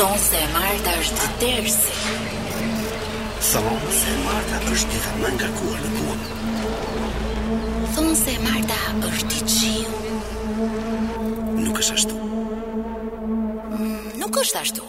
Thonë se e marta është tërsi. Thonë se e marta është dita më e ngarkuar në punë. Thonë se e marta është i qiu. Nuk është ashtu. Mm, nuk është ashtu.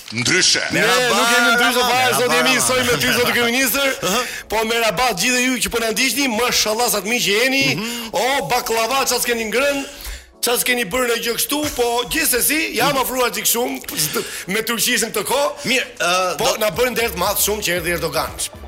Ndryshe. Ne nuk jemi ndryshe fare, sot jemi soj me ty zoti kryeministër. Po merhaba gjithë ju që po na ndiqni, mashallah sa të mirë që jeni. Mhm. O bakllava ça s'keni ngrënë? Ça s'keni bërë një gjë kështu, po gjithsesi jam mhm. afruar çik shumë me Turqinë këtë kohë. Mirë, po na bëri nder të madh shumë që erdhi Erdogan.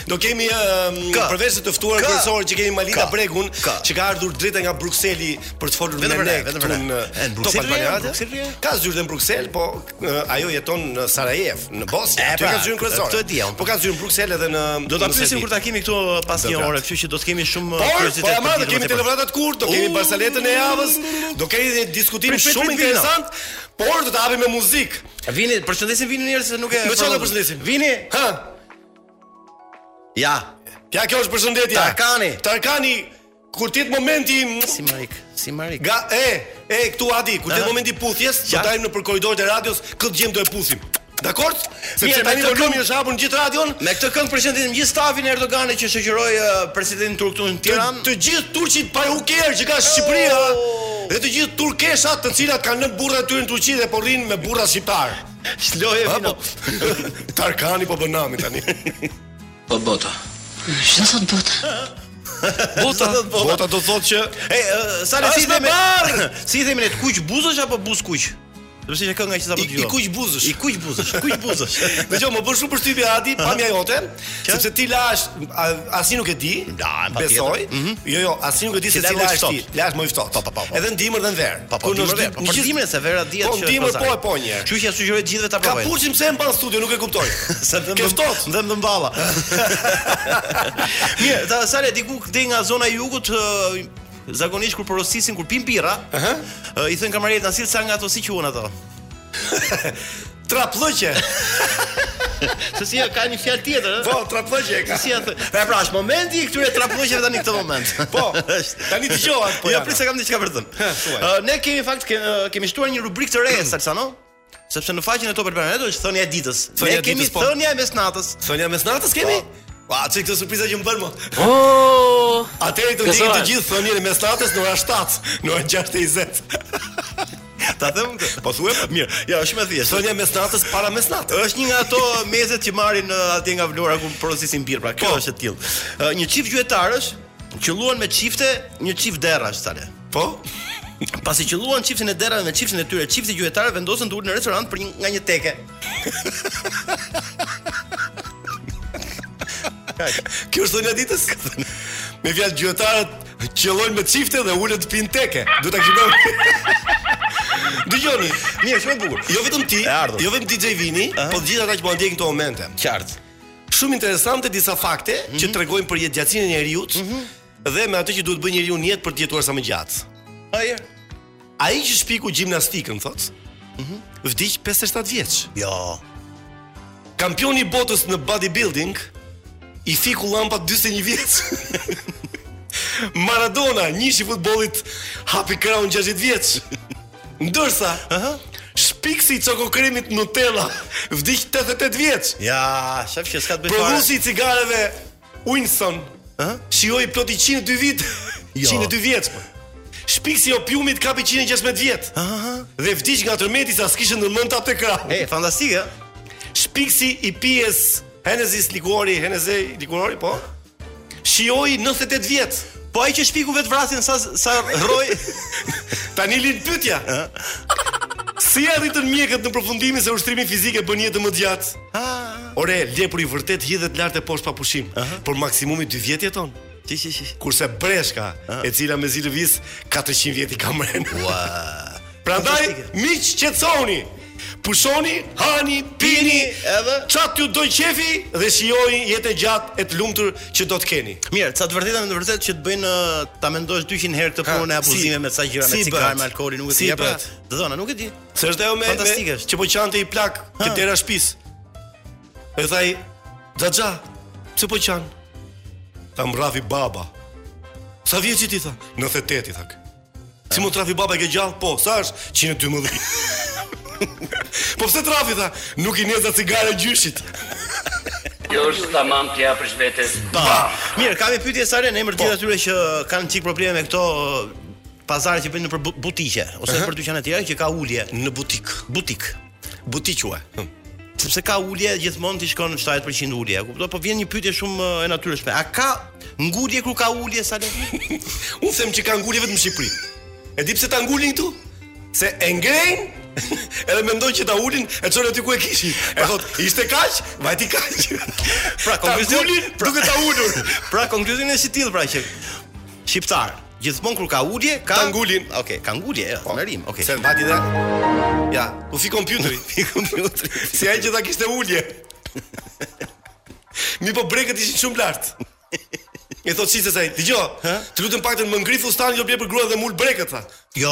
Do kemi uh, përveç të ftuarës kryesore që kemi Majlinda Bregun, që ka ardhur drejt nga Brukseli për të folur me ne këtu në Bruksel. Brukseli ka zyrën në Bruksel, po uh, ajo jeton në Sarajevë, në Bosnjë. Atë pra, ka zyrën kryesore. Këtë di unë. Po ka zyrën në Bruksel edhe në Do ta pyesim kur ta kemi këtu uh, pas një ore, kështu që do të kemi shumë uh, kuriozitet. Po, po, do kemi telefonata të shkurtra, do kemi barsaletën e javës, do kemi diskutim shumë interesant, por do të hapim me muzikë. Vini, përshëndesim vini njerëz se nuk e. Më çfarë përshëndesim? Vini. Ha. Ja. Ja kjo është përshëndetje. Tarkani. Tarkani kur të vijë momenti Shëmarëk, Shëmarëk. Ga e, e këtu Adi, kur të vijë momenti i puthjes, do dalim nëpër korridoret e radios, kë të gjejmë do e puthim. Dakor? Sepse tani volumi është hapur në gjithë radion. Me këtë këngë përshëndesim gjithë stafin e Erdoganit që shoqëroi presidentin turk këtu në Tiranë. Të gjithë turqit parukierë që ka Shqipëria. Oh! Dhe të gjithë turkeshat të cilat kanë lënë burrat e tyre në Turqi dhe po rrinë me burra shqiptarë. Çloje Vini. Po, Tarkani po bën namin tani. Po bota. Çfarë thotë bota? Bota, bota do thotë që e Salsano si themi. Si themi ne kuq buzësh apo buzëkuq? Do të thotë kënga që sapo dëgjuam. I kuq buzësh. I kuq buzësh, kuq buzësh. Dëgjo, më bën shumë përshtypje Adi, pamja jote. Që? Sepse ti lahesh, Asi nuk e di. Da, besoj. Mm -hmm. Jo, jo, Asi nuk e di se si lahesh ti. Lahesh me ujë të ftohtë. Po, po, po, po. Edhe në dimër dhe verë. Po, po, në dimër dhe. Po, po në dimër se vera dihet po, që. Po në dimër provoje po një herë. Kështu që u sugjeroj të gjithëve ta provojnë. Kapuçin pse e mban në studio, nuk e kuptoj. Sa të mban ftohtë, ndem të mballa. Mirë, ta sa le diku këtej nga zona e jugut zakonisht kur porosisin kur pin birra, uh -huh. i thonë kamarierit na sill ca nga ato si quhen ato. Trapllëqe. Se s'i ka një fjalë tjetër, ëh? Po, trapllëqe ka. Si ia thonë. Pra, pra, është momenti i këtyre trapllëqeve tani këtë moment. Po. Tani dëgjo po. Ja, prit se kam diçka për të thënë. Ë, ne kemi në fakt ke, kemi shtuar një rubrikë të re, Salsano. Sepse në faqen e Top Albania Radio është thënia e ditës. Thënia e ditës po. Thënia e mesnatës. Thënia e mesnatës kemi? Po. Pa, çfarë surprize që më bëre, mo. Oh! Atëherë ta dinë të gjithë thënien e mesnatës në ora 7, në ora 6.20. Ta them unë këtë. Po thuaj më. Mirë. Ja, është shumë e thjeshtë. Sonja mes natës para mes natës. Është një nga ato mezet që marrin uh, atje nga Vlora ku porosisin birrë, pra kjo po. është e tillë. Uh, një çift gjuetarësh qëlluan me çifte, një çift derrash sa le. Po. Pasi qëlluan çiftin e derrave me çiftin e tyre, çifti gjuetarë vendosën të ulen në restorant për një nga një teke. Kjo është thënia e ditës. Me fjalë gjuetarët Qëllojnë me çifte dhe ulen të pinë teke. Duhet ta kishim. Dëgjoni, mirë, shumë e bukur. Jo vetëm ti, jo vetëm DJ Vini, po të gjithë ata që po ndjekin këto momente. Qartë. Shumë interesante disa fakte mm -hmm. që mhm. tregojnë për jetëgjatësinë e njeriut mm -hmm. dhe me atë që duhet të bëjë njeriu në jetë për të jetuar sa më gjatë. Ai. Ai që shpiku gjimnastikën, thotë, mm -hmm. vdiq 57 vjeç. Jo. Kampioni i botës në bodybuilding i fiku llampa 41 vjeç. Maradona, njëshi i futbollit, hapi krahun 60 vjeç. Ndërsa, ëh, uh -huh. shpikësi i çokokremit Nutella vdiq 88 vjeç. Ja, sheh që s'ka të bëjë. Prodhuesi i cigareve Uinson, ë? Shijoi plot 102 vjet. Jo. 102 vjeç. po. Shpikësi i opiumit kapi 116 vjet. Aha. Dhe vdiq nga tërmeti se s'kishte ndërmend ta hapte krahun. E, fantastike, ë? Shpikësi i pijes Henesi likuori, Henesi likuori, po. Shijoi 98 vjet. Po ai që shpiku vetëvrasjen sa sa rroi. Tani lind pyetja. Si arritën mjekët në përfundimin se ushtrimi fizik e bën jetën më të gjatë? Ore, lepuri vërtet hidhet lart e poshtë pa pushim, por maksimumi 2 vjet jeton. Ti ti ti. Kurse breshka, e cila mezi lëviz 400 vjet i ka, mre. Ua. Prandaj miq qetësohuni. Pushoni, hani, pini, edhe ça t'ju dojë qefi dhe shijoni jetën e gjatë e të lumtur që do të keni. Mirë, ca të vërteta me të vërtetë që të bëjnë ta mendosh 200 herë këtë punën e abuzimeve me ca gjëra me cigare, me alkoolin, nuk e di apo. Dëzona, nuk e di. Se është ajo me, me që po qante një plak te dera shtëpisë. E tha, "Xhaxha, pse po qan?" Tha më rrafi baba. Sa vjeç ti tha? 98 i tha. Si mund të rrafi baba e ke gjallë? Po, sa është? 112. po pse të rrafi tha? Nuk i ndeza cigare gjyshit. Kjo është tamam tja për shbetes Ba Mirë, kam një pyetje sare në emër të gjithë atyre që kanë çikë probleme me këto Pazare që bëjnë nëpër bu- butiqe ose nëpër dyqane të tjera që ka ulje në butik. Butik. Butique. Hm. Sepse ka ulje gjithmonë ti shkon në 70% ulje, e kupton? Po vjen një pyetje shumë e, e natyrshme. A ka ngulje kur ka ulje sa le? Unë them që ka ngulje vetëm në Shqipëri. E di pse ta ngulin këtu? Se e ngrejnë edhe mendojnë që ta ulin, e çojnë aty ku e kishin. E thotë, ishte kaq, vajti kaq. Pra, ta konkluzion- ngulin duke ta ulur. Pra konkluzioni është i tillë pra që shqiptar Gjithmonë kur ka ulje, ka Ka ngulin. Okej, ka ngulje, e, po. në rim. Okej. Se vati dhe Ja, ku fi kompjuteri? Fi kompjuteri. si ai që tha kishte ulje. Mi po brekët ishin shumë lart. E thotë shitëses, dëgjo, të lutem të paktën më ngri fustanin që s'po bie për grua dhe m'ul brekët tha. Jo.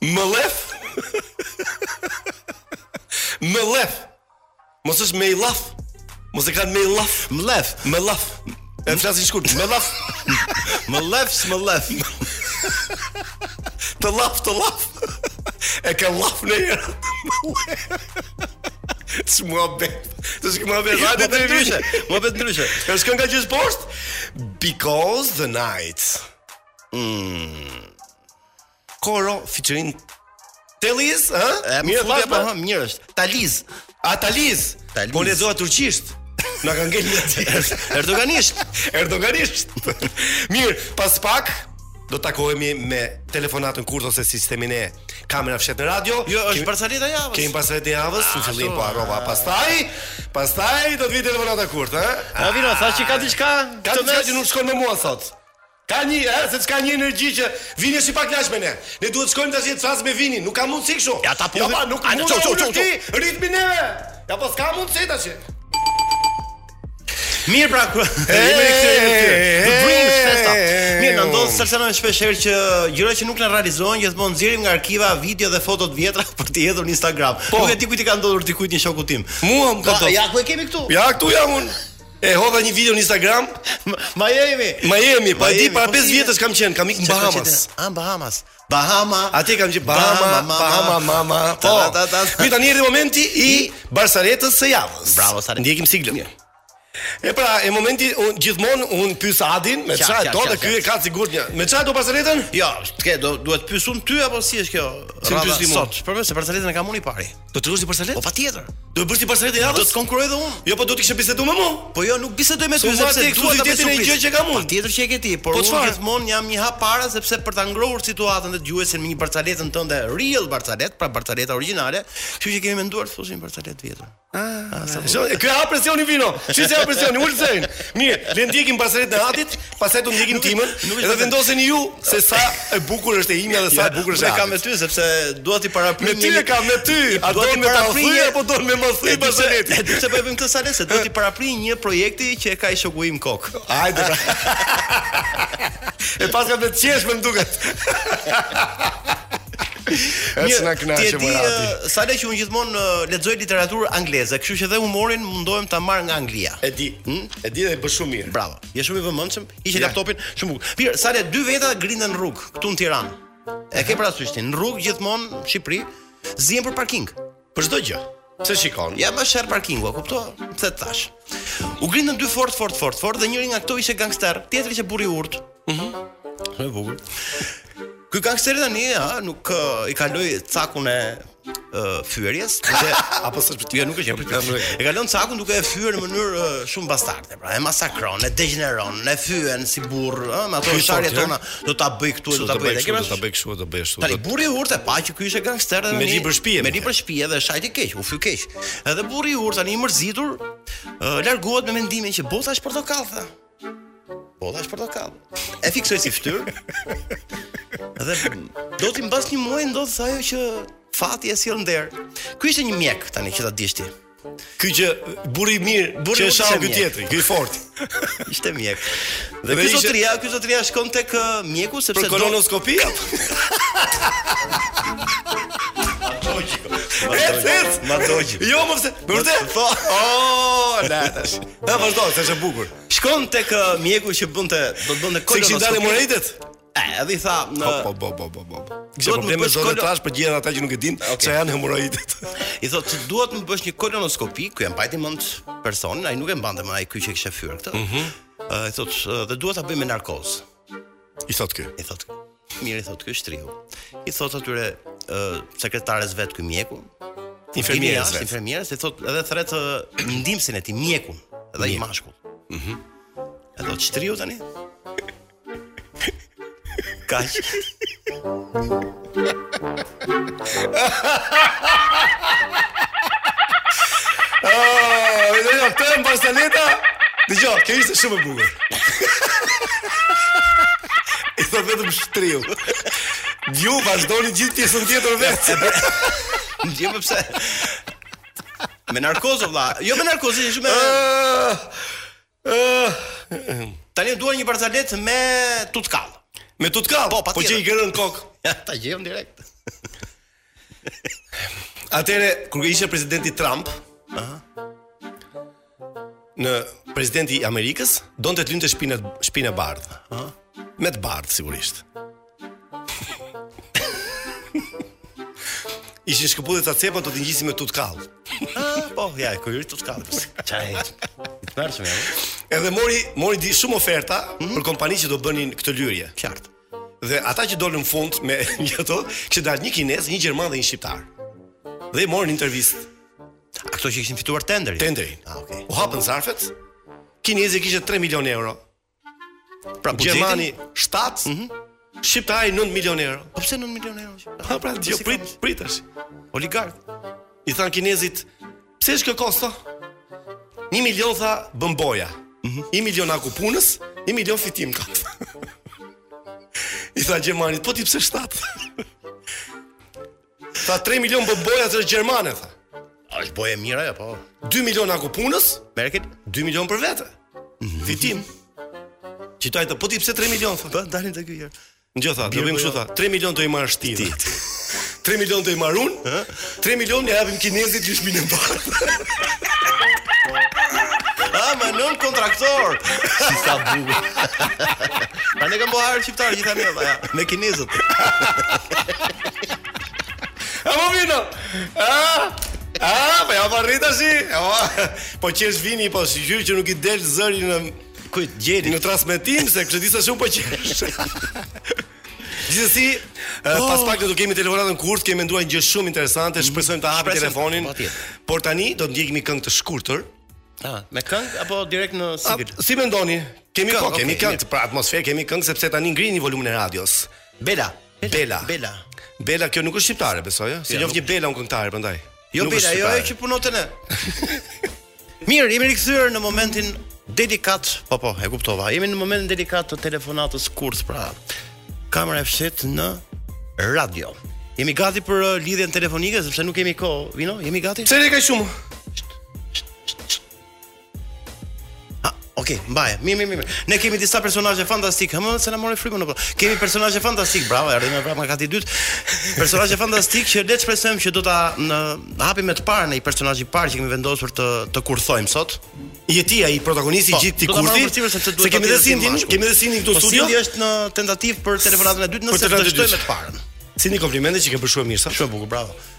Më lef. Më lef. Mos është me i laf. Mos e kanë me i laf. Më lef. Më laf. E flasin shkurt. Më laf. Më lef, më lef. Të laf, të laf. E ka laf në herë. Së mua bet. Të shkë mua bet. Hajde të ndryshe. Mua bet ndryshe. Ka shkën ka gjithë poshtë? Because the night. Mm. Koro featuring Teliz, ha? Mirë, flas po, ha, mirë është. Taliz. A Taliz? Taliz. Po lexoja turqisht. Na kanë ngel aty. Erdoganisht, Erdoganisht. mirë, pas pak do të takohemi me telefonatën kurth ose sistemin e kamera e fshehtë në radio. Jo, është barsaleta e javës. Kemi barsaletën e javës, në ah, fillim po harrova. Pastaj, pastaj do të vi telefonata kurth, ha? A Vino, thash që ka diçka? Ka diçka që nuk shkon me mua sot. Tani ëh se ka nji energji që Vini është i paknaqë me ne Ne duhet të shkojmë tashi të flas me Vinin Nuk ka mundësi kshu Ja ta pudhim Ja pra nuk mund ta ulësh ti ritmin neve Ja po ska mundësi tashi Mirë pra kur jemi rikthyer në fytyrë. The Dreams Festa. Mirë, na ndodh se ne shpesh herë që gjëra që nuk na realizohen gjithmonë nxjerrim nga arkiva video dhe foto të vjetra për të hedhur në Instagram. Po. Nuk e di kujt i ka ndodhur, dikujt një shoku tim. Mua më ka. Ja ku e kemi këtu. Ja këtu jam unë. E hodha një video në Instagram. Miami. Miami, po e di para 5 vjetësh kam qenë, kam ikë në Bahamas. Ah, Bahamas. Bahama. Atje kam qenë Bahama, Bahama, mama. Po. Okej tani erdhi momenti i barsaletës së javës. Bravo, sa ndjekim siglën. E pra, e momenti un gjithmonë un pyes Adin, me çfarë do të ky e ka sigurt një. Me çfarë e do barsaletën? Jo, se do duhet pyes un ty apo si është kjo? Si pyesim sot? Për më se barsaletën e kam unë i pari. Do të luash një barsaletë? Po patjetër. Do të bësh ti barsaletën e javës? Do të konkurroj dhe unë. Jo, po do të kishe biseduar me mua. Po jo, nuk bisedoj me ty po, sepse dua ta bëj një gjë që kam unë. Patjetër që e ke ti, por po unë gjithmonë jam një hap para sepse për ta ngrohur situatën dhe dëgjuesin me një barcaletën tënde real barcaletë, pra barcaleta origjinale, kështu që kemi menduar të fusim barcaletë të vjetër. Ah, ah sa. S'e ha presionin Vino. Si s'e ha presionin, ulsen. Mirë, le ndjekim barcaletën e Adit. Pastaj do ndjekim timen dhe do vendoseni ju se sa e bukur është e imja dhe sa e bukur është. S'e kam me ty sepse dua t'i paraprish. Me ty e kam me ty. A do të ma prish apo do të më mos prish barsaletën? Ti pse po e bën këtë Sara se do t'i paraprish një projekti që e ka shoku im në kokë. Hajde. E paska me qesh më duket. Ec na kënaq më Adi. Sa e di që un gjithmon lexoj literaturë angleze, kështu që dhe humorin mundohem ta marr nga Anglia. E di, hm? E di dhe e bën shumë mirë. Bravo. Je shumë i vëmendshëm, hiqe yeah. laptopin, shumë bukur. Mirë, tani dy veta grinden në rrugë këtu në Tiranë. E ke parasysh ti, në rrugë gjithmonë në Shqipëri zihen për parking, për çdo gjë. Se shikon, janë sherr parkingu, kupto? Pse tash? U grindën dy fort fort fort fort dhe njëri nga këto ishte gangster, tjetri ishte burrë i urtë. Mhm. Mm Shumë bukur. Ky gangster tani, ha, nuk i kaloi cakun e uh, fyerjes dhe apo s'është për ty, nuk është një pyetje. E kalon cakun duke e fyer në mënyrë uh, shumë bastarde, pra e masakron, e degjeneron, e fyen si burrë, ëh, me ato sharjet tona, do ta bëj këtu, do ta bëj këtu, do ta bëj këtu, do ta bëj këtu. Tani burri i urtë e pa që ky ishte gangster dhe me libër shtëpie, me libër shtëpie dhe e shajti keq, u fy keq. Edhe burri i urtë tani i mërzitur, uh, largohet me mendimin që bota është portokall, tha. Bota është portokall. E fiksoi si fytyrë. Dhe do ti, mbas një muaj ndodh ajo që fati e sjell në derë. Ky ishte një mjek tani që ta dish ti. Ky që burri i mirë, burri që shau ky tjetri, ky i forti. Ishte mjek. Dhe, dhe ky zotria, ky zotria shkon tek uh, mjeku sepse për kolonoskopi. Ma dogji. Ma dogji. Jo, me vërtet. Po. Oh, la tash. Hë vazhdo, se është e bukur. Shkon tek uh, mjeku që bënte, do të bënte kolonoskopi. Se i kishin dalë hemorroidet? E, edhe i tha në Po, po, po, po, po. Kështu probleme në zorrë të trashë për gjithë ata që nuk e dinë Okej. se ç'janë hemorroidet. I thotë se duhet të më bësh një kolonoskopi, ky e mbajti mend personin, ai nuk e mbante më ai ky që kishte fyer këtë. Ëh, i thotë "Ë, dhe duhet ta bëj me narkozë. I thotë ky. I thotë ky. Mirë i thotë ky shtrihu. I thotë atyre uh, sekretares vet ky mjeku. Infermieres, infermieres i thotë edhe thret uh, ndihmësin e tij mjekun, edhe ai mashkull. Mhm. Mm i thotë shtrihu tani. Kaq. Oh, dhe jo, të e më pas të leta, dhe jo, kjo ishte shumë e bukur. I thotë vetëm shtrihu. Ju vazhdoni gjithë pjesën tjetër vetë. Ndje më pse. Me narkozë vlla, jo me narkozë, ishte me ah. Ëh, tani e dua një barsoletë me tutkall. Me tutkall? Po, po që i gërën kok. Ja, ta gjem direkt. Atëherë, kur ishte presidenti Trump, aha. Presidenti i Amerikës donte të lyente shpinë shpinë e bardhë, ëh. Me të bardhë sigurisht. Ishin shkëputur ca cepa do të ngjisim me tutkall. Ah, po, ja, ku hyri tutkall. Çaj. I tmerrshëm, ja. Edhe mori mori dhe shumë oferta mm -hmm. për kompani që do bënin këtë lyerje. Qartë. Dhe ata që dolën në fund me një ato, kishte dalë një kinez, një gjerman dhe një shqiptar. Dhe i morën intervistë. A këto që kishin fituar tenderin? Tenderin. Ah, okay. U hapën zarfet. Kinezi kishte 3 milionë euro. Pra buxhetin Gjermani 7, mm -hmm. Shqiptari 9 milionë euro. Po pse 9 milionë euro? Ha pra, jo prit, prit tash. Oligark. I thanë kinezit, pse është kjo kosto? 1 milion tha bën boja. Mm -hmm. 1 milion haku i punës, 1 milion fitim ka. I thanë gjermanit, po ti pse 7? Tha 3 milion bën boja është gjermane, tha. A është boja e mirë ajo, po. 2 milion haku i punës, merket 2 milion për vete. Mhm. Fitim. Shqiptarit po ti pse 3 milion, tha. Po dalin te ky. Ngjo tha, do bëjmë kështu tha. 3 milion do i marrësh ti. 3 milion do i marr unë, ë? 3 milion ia japim kinezit që shtinë pak. Ah, me nënkontraktor. Si sa bukur. Pra ne kam bërë hajër shqiptarët gjithandej, ja, me kinezët. A më vino? A? A, po ja po rrita zërin? Po qesh Vini, po si gjynah që nuk i del zëri në... Kujt, gjeri? Në transmitim, se të shihni sa shumë po qesh. Gjithsesi, eh, oh. pas pak do të kemi telefonatën kurth, kemi menduar një gjë shumë interesante, mhm. shpresojmë të hapin telefonin. Po, por tani do të ndjekim një këngë të shkurtër. Ah, me këngë apo direkt në xhingëll? Si mendoni? Kemi po, kemi këngë, pra atmosferë, kemi këngë sepse tani ngrini volumin e radios. Bela, Bela. Bela. Bela kjo nuk është shqiptare, besoj, ëh. S'e njoh një Bela unë këngëtare prandaj. Jo Bela, jo ajo që punon te ne. Mirë, jemi rikthyer në momentin delikat. Po po, e kuptova. Jemi në momentin delikat të telefonatës kurth, pra. Kamera e fshehtë në radio. Jemi gati për uh, lidhjen telefonike sepse nuk kemi kohë, Vino, jemi gati? Çfarë ka shumë? Okej, okay, mbaje. Mirë, mirë, mirë. Ne kemi disa personazhe fantastik. Hëmë se na morë frikën hapo. Kemi personazhe fantastik. Bravo, erdhi më prapë nga kati i dytë. Personazhe fantastik që le të shpresojmë që do ta hapin me të parë se je personazhi i parë që kemi vendosur të kurthojmë sot. Je ti ai protagonisti po, i gjithë këtij kurthi. Do të sepse duhet të kemi dhe Sindin, kemi dhe Sindin këtu po, studio. Sindi është në tentativë për telefonatën e dytë nëse dështojmë me të parën. Sindi komplimente që ke bërë shumë mirë, shumë bukur, bravo.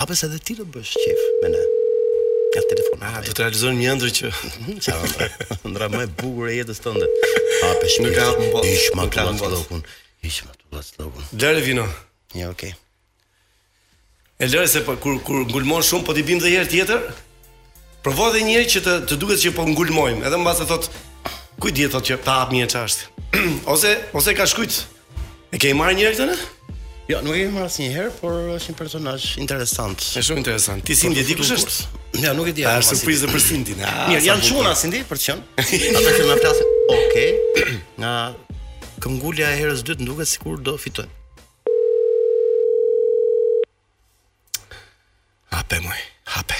Hape se dhe ti do bësh qejf me ne. Ka telefon. Ah, do të realizojmë një ëndërr që ça ëndrre. Ëndrra më e bukur e jetës tënde. Hape. Nuk e hap më bosh. Ish më ka më lokun. Ish më tu las lokun. Lëre Vino. Ja, okay. E lëre se po kur kur ngulmon shumë po t'i biem dhe herë tjetër. Provo edhe një herë që të të duket që po ngulmojmë, edhe mbase thotë ku di thotë që ta hapë një çast. ose ose ka shkujt. E ke marrë një herë këtë? Jo, nuk e kemi marrë asnjëherë, por është një personazh interesant. Është shumë interesant. Ti s'e di kush është? Jo, nuk e di. A është surprizë për Sindin? Mirë, janë çuna Sindi për të qenë. Ata që na flasin, okay, nga këmbëngulja e herës dytë më duket sikur do fitojnë. Hape moj, hape.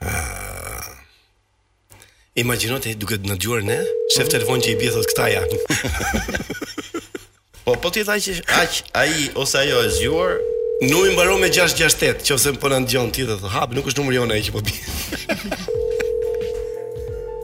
Ah. Imagjino ti duke na dëgjuar ne, shef telefonin që i bie thotë këta janë. po po ti tha që aq ai ose ajo e zgjuar, numri mbaron me 668, qoftë se po na dëgjon ti dhe s'e hap, nuk është numri jonë ai që po bie.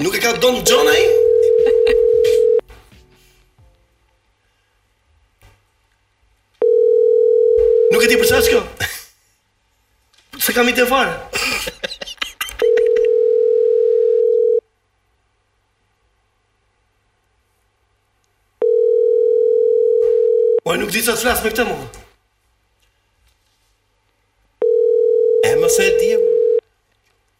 Nuk e ka Don Xhoni ai? Nuk e di për çfarë kjo? S'e kam idenë fare? Po nuk di sa të flasë me këtë mua. E ma s'e di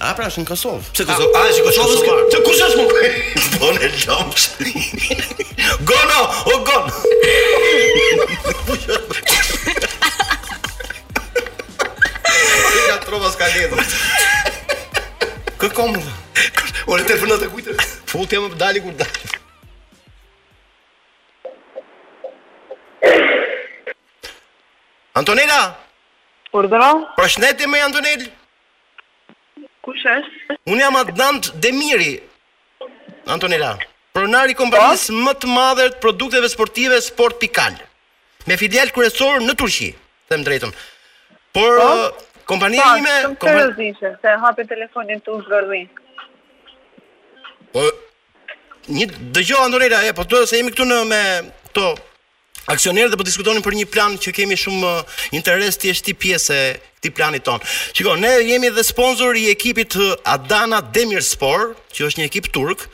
A pra është në Kosovë. Pse Kosovë? A është Kosovë? Të kush është më? Bëre lëmsh. Gono, o gon. Ja ta provoj s'ka rëndësi. Kë kom? O në telefonat e kujt. Futja me dalë ku të dalë. Antonela. Urdhëro? Përshëndetje me Antonel. Kush është? Unë jam Adnan Demiri, Antonela, pronar i kompanisë po. më të madhe të produkteve sportive Sport Pikal, me filial kryesor në Turqi, dhe më drejt. Por po? kompania po, ime, kompania ime, kompania s'e hape telefonin tu zgërdhi. Po më dëgjo Antonela, e po të se jemi këtu në me të aksionerët dhe po diskutonim për një plan që kemi shumë interes të jesh ti pjesë e këtij planit tonë. Shiko, ne jemi edhe sponsor i ekipit Adana Demirspor, që është një ekip turk,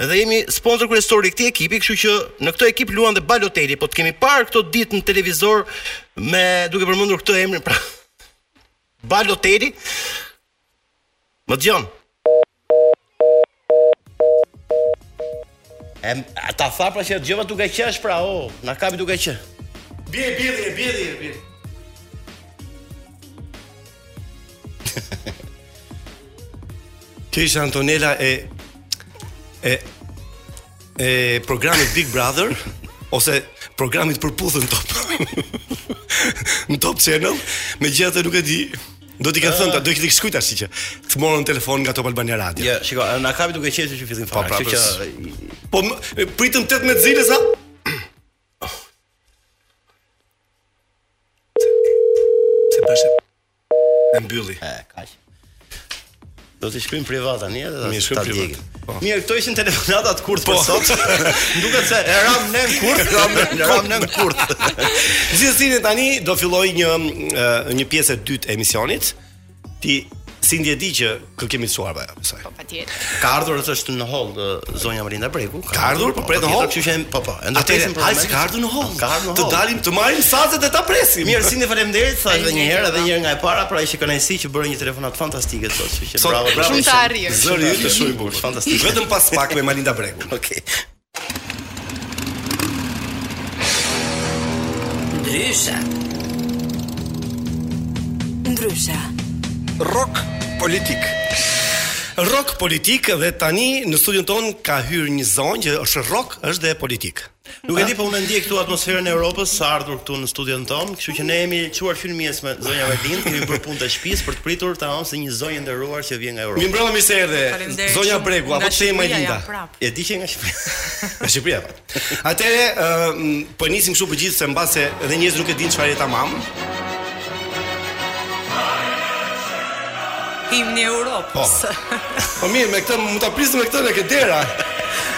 dhe jemi sponsor kryesor i këtij ekipi, kështu që në këtë ekip luan dhe Balotelli, po të kemi parë këto ditë në televizor me duke përmendur këtë emrin, pra Balotelli. Më dëgjon? Em, ta tha pra që e gjeva duke qesh pra, o, oh, na kapi duke qesh. Bie, bie, bie, bie, bie, bie. Ti ishe Antonella e e e programit Big Brother ose programit Përputhen Top. Në Top Channel, megjithatë nuk e di. Do t'i ka thënë ta, do t'i shkruaj tash që të morëm në telefon nga Top Albania Radio. Ja, shiko, na kapi duke qeshë që fillim fare, kështu që po pritëm 18 zile sa Të bashë. Në mbylli. E, kaq. Do t'i shkruajmë privat tani edhe t'i shkruajmë privat. Po. Mirë, këto ishin telefonatat kurth për po. sot. Duket se e ramë në kurth, ramë në ramë në kurth. Gjithsesi tani do filloj një një pjesë e dytë e emisionit. Ti Sindi e di që kë kemi ftuar apo jo? Po patjetër. Ka ardhur atë është në holl zonja Majlinda Bregu. Ka ardhur, po pret në holl. Kështu që po po, e ndërpresim për momentin. Ka ardhur në holl. Ka ardhur në holl. Të dalim të marrim sazet e ta presim. Mirë, Sindi faleminderit, sa edhe një herë, edhe një herë nga e para, pra ishte kënaqësi që bëre një telefonatë fantastike sot, kështu që bravo, bravo. Shumë të arrirë. Zëri yt është shumë i bukur, fantastik. Vetëm pas pak me Majlinda Bregu. Okej. Ndryshe. Ndryshe. Rock Politik. Rock politik dhe tani në studion tonë ka hyrë një zonjë që është rock, është dhe politik. Nuk e di po unë ndjej këtu atmosferën e Europës së ardhur këtu në studion tonë, kështu që ne jemi çuar në mëngjes me zonja Verdin, kemi bërë punët e shtëpisë për të pritur tashmë një zonjë e nderuar që vjen nga Europa. Mirëmbrëma mirë se erdhe. Zonja Bregu apo të them Majlinda. E di vij nga Shqipëria. Nga Shqipëria. Po. Atëre, po nisim kështu megjithëse mbase dhe njerëzit nuk e dinë çfarë është tamam. Himni i Europës. Po. po mirë, me këtë mund ta prisni me këtë në këtë dera.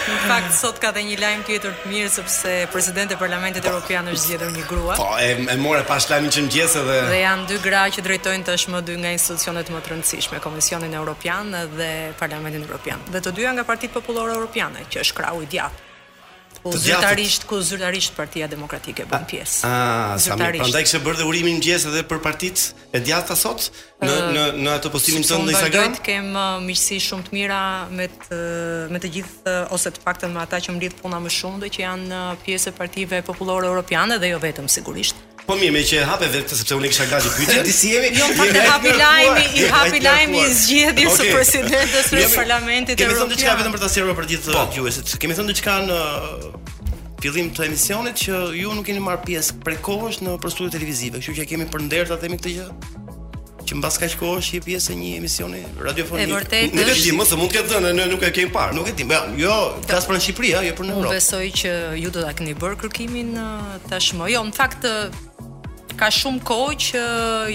Në fakt sot ka dhe një lajm tjetër të mirë sepse presidente e Parlamentit Evropian është zgjedhur një grua. Po, e, e mora vesh lajmin që në mëngjes edhe. Dhe janë dy gra që drejtojnë tashmë dy nga institucionet më të rëndësishme, Komisionin Evropian dhe Parlamentin Evropian. Dhe të dyja nga Partitë Popullore Evropiane. që është krahu i djathtë. Ku Të djathtë. zyrtarisht, ku zyrtarisht Partia Demokratike bën pjesë. Ah, sa mirë. Zyrtarisht. Prandaj kishte bërë dhe urimin në mëngjes edhe për partitë e djathta sot në në në atë postimin Sepse tënd unë në Instagram. vazhdoj të kem ë, miqësi shumë të mira me të me të gjithë ë, ose të paktën me ata që më lidh puna më shumë dhe që janë ë, pjesë e partive popullore europiane dhe jo vetëm sigurisht. Po mirë, meqë e hape vetë këtë sepse unë e kisha gati pyetjen. Ti si jemi? Jo, po e hapi lajmi, e hapi lajmi i zgjedhjes së presidentes së Parlamentit Evropian. Kemi thënë diçka vetëm për ta sqaruar për gjithë po. dëgjuesit. Kemi thënë diçka në fillim të emisionit që ju nuk keni marrë pjesë prej kohësh nëpër studiot televizive, kështu që e kemi për nder ta themi këtë gjë. që mbas kaq kohësh je pjesë e një emisioni radiofonik. E vërtetë. Nuk e di, mos mund të ketë dhënë, ne nuk e kemi parë. Nuk e di. Jo, jo, as për Shqipëri, jo për në Evropë. Unë besoj që ju do ta keni bërë kërkimin tashmë. Jo, në fakt ka shumë kohë që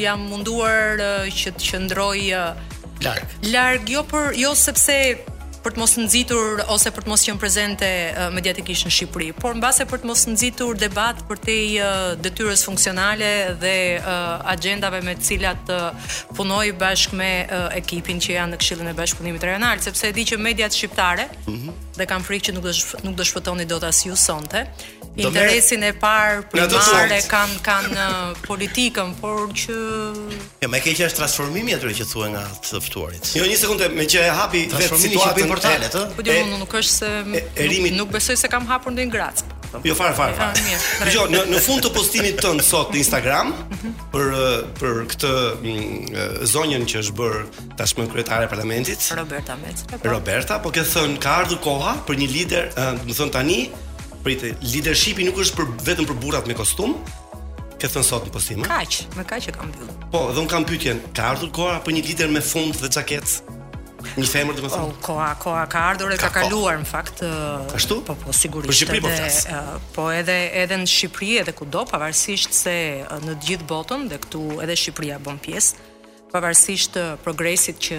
jam munduar që të qëndroj larg. Larg, jo për jo sepse për të mos nxitur ose për të mos qenë prezente mediatikisht në Shqipëri, por mbase për të mos nxitur debat përtej detyrës funksionale dhe uh, agjendave me të cilat uh, punoj bashkë me uh, ekipin që janë në Këshillin e Bashkëpunimit Rajonal, sepse e di që mediat shqiptare mm -hmm. dhe kam frikë që nuk do nuk do shpëtoni dot as ju sonte, Interesin e parë primare kanë kanë politikën, por që Ja, më e keqja është transformimi aty që thua nga të ftuarit. Jo, një sekondë, meqë e hapi vetë situatën portalet, ë? Po jo, nuk është se erimi nuk besoj se kam hapur ndonjë grackë. Jo fare fare. Far. Ah, jo, në në fund të postimit tënd sot në Instagram mhm. për për këtë mm, zonjën që është bërë tashmë kryetare e parlamentit, Roberta Metz. Po. Roberta, po ke thënë ka ardhur koha për një lider, domethënë tani Prit, lidershipi nuk është për vetëm për burrat me kostum. Ke thënë sot në postim. Kaq, me kaq e kam mbyll. Po, edhe unë kam pyetjen, ka ardhur koha për një lider me fund dhe xhaketë? Një femër domethënë. Oh, koha, koha ka ardhur e ka, ka kaluar në fakt. Ashtu? Po, po sigurisht. Për Shqipëri po flas. Po edhe edhe në Shqipëri edhe kudo pavarësisht se në të gjithë botën dhe këtu edhe Shqipëria bën pjesë. Pavarësisht progresit që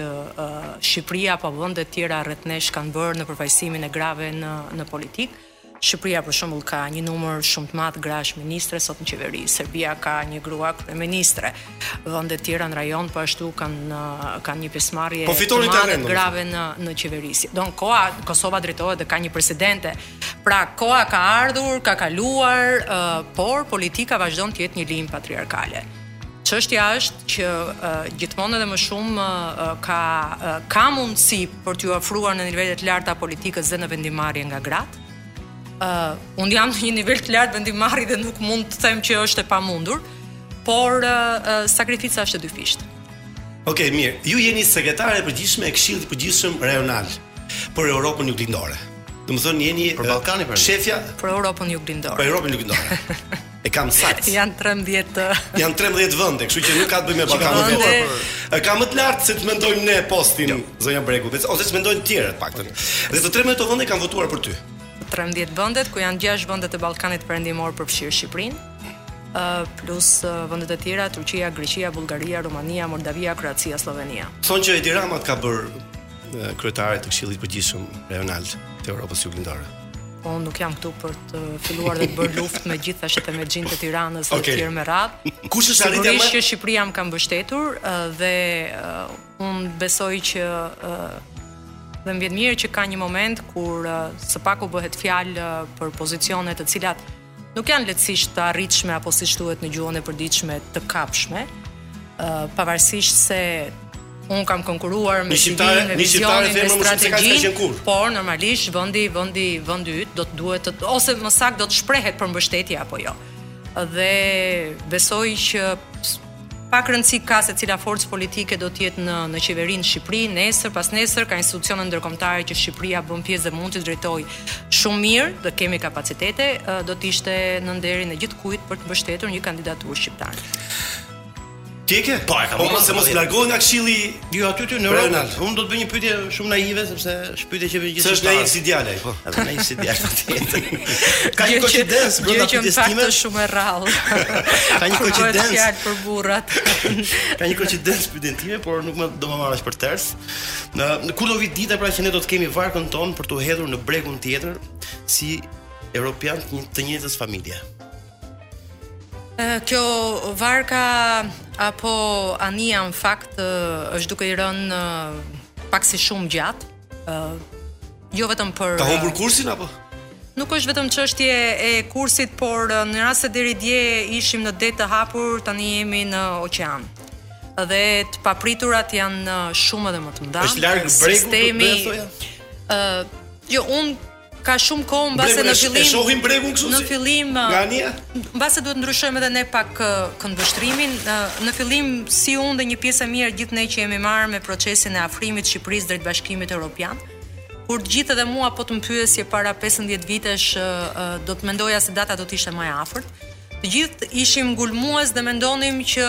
Shqipëria apo vende të tjera rreth nesh kanë bërë në përfaqësimin e grave në në politikë, Shqipëria për shembull ka një numër shumë të madh grash ministre sot në qeveri. Serbia ka një grua kryeministre. Vende të tjera në rajon po ashtu kanë kanë një pjesëmarrje po të madhe të grave në në qeverisje. Don koha Kosova drejtohet dhe ka një presidente. Pra koha ka ardhur, ka kaluar, uh, por politika vazhdon të jetë një linjë patriarkale. Çështja është që gjithmonë edhe më shumë ka ka mundësi për t'iu afruar në nivele të larta politikës dhe në vendimmarrje nga gratë. Ë uh, unë jam në një nivel të lartë vendimmarrje dhe nuk mund të them që është e pamundur, por uh, sakrifica është e dyfishtë. Okej, okay, mirë. Ju jeni sekretare e përgjithshme e Këshillit të Përgjithshëm Rajonal për Europën Juglindore. Domethënë jeni për Ballkanin për shefja për Europën Juglindore. Për Europën Juglindore. E kam saktë. Janë 13. Janë 13 vende, kështu që nuk ka të bëjë me Ballkanin. E ka më të lartë se ç'e mendojmë ne postin jo. zonja Bregu, ose ç'e mendojnë të tjerët të paktën. Dhe të 13 vendet kanë votuar për ty. 13 vendet ku janë 6 vendet e Ballkanit Perëndimor përfshirë Shqipërinë, plus vendet e tjera Turqia, Greqia, Bullgaria, Rumania, Moldavia, Kroacia, Sllovenia. Thonë që Edi Rama të ka bërë kryetare të Këshillit të Përgjithshëm Rajonal të Evropës Juglindore. Po unë nuk jam këtu për të filluar dhe të bërë luftë me gjithë thashethemexhinjtë e Tiranës dhe okay. të tjerë me radhë. Kush është arritja më? Sigurisht që Shqipëria më ka mbështetur dhe uh, unë besoj që uh, dhe më vjen mirë që ka një moment kur uh, së paku bëhet fjalë uh, për pozicione të cilat Nuk janë lehtësisht të arritshme apo siç thuhet në gjuhën e përditshme të kapshme, uh, pavarësisht se unë kam konkurruar me shqiptare, me vizionin, me strategjinë, por normalisht vendi vendi vendi yt do të duhet të ose më saktë do të shprehet për mbështetje apo jo. Dhe besoj që Pak rëndësi ka se cila forcë politike do të jetë në në qeveri në Shqipëri nesër, pasnesër ka institucione ndërkombëtare që Shqipëria bën pjesë dhe mund t'i drejtojë shumë mirë, dhe kemi kapacitete, do të ishte në nderin e gjithkujt për të mbështetur një kandidaturë shqiptare. Ti e ke? Po, e kam. Po, mos e mos largohet nga këshilli Jo, aty ty në Ronald. Ronald. Unë do të bëj një pyetje shumë naive sepse është pyetje që vjen gjithë. S'është naiv si djalaj, po. Është naiv si djalaj tjetër. Ka një koincidencë brenda pyetjes sime. Është shumë e rrallë. Ka një koincidencë. Është fjalë për burrat. Ka një koincidencë në pyetjen time, por nuk do më marrësh për ters. Ne kur do vijë dita pra që ne do të kemi varkën tonë për t'u hedhur në bregun tjetër si europianë të së njëjtës familje. Kjo varka apo anija në fakt është duke i rënë pak si shumë gjatë. ë jo vetëm për Ka humbur kursin apo? Nuk është vetëm çështje e kursit, por në rast se deri dje ishim në det të hapur, tani jemi në oqean. Dhe të papriturat janë shumë edhe më të mëdha. Është larg bregut, sistemi... do të thoja? Ë, jo, unë Ka shumë kohë mbase në fillim. E shohim bregun kështu. Në fillim nga anija. Mbase duhet të ndryshojmë edhe ne pak këndvështrimin. Në fillim si unë dhe një pjesë e mirë gjithë ne që jemi marrë me procesin e afrimit të Shqipërisë drejt Bashkimit Evropian. Kur të gjithë edhe mua po të më pyesje para 15 vitesh do të mendoja se data do të ishte më e afërt. Të gjithë ishim ngulmues dhe mendonim që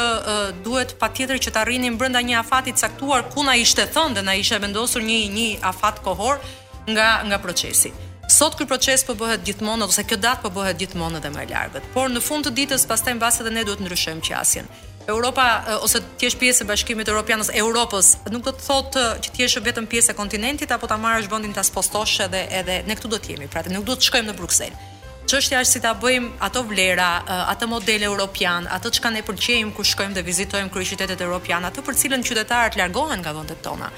duhet patjetër që ta arrinim brenda një afati të caktuar ku na ishte thënë dhe na ishte vendosur një një afat kohor, nga nga procesi. Sot ky proces po bëhet gjithmonë ose kjo datë po bëhet gjithmonë edhe më e largët. Por në fund të ditës pastaj mbase edhe ne duhet të ndryshojmë qasjen. Europa ose të jesh pjesë e Bashkimit Evropian ose Europës, nuk do të thotë që të jesh vetëm pjesë e kontinentit apo ta marrësh vendin ta spostosh edhe edhe ne këtu do të jemi, pra nuk do të shkojmë në Bruksel. Çështja është si ta bëjmë ato vlera, atë model europian, atë çka ne pëlqejmë kur shkojmë dhe vizitojmë kryeqytetet europiane, atë për cilën qytetarët largohen nga vendet tona.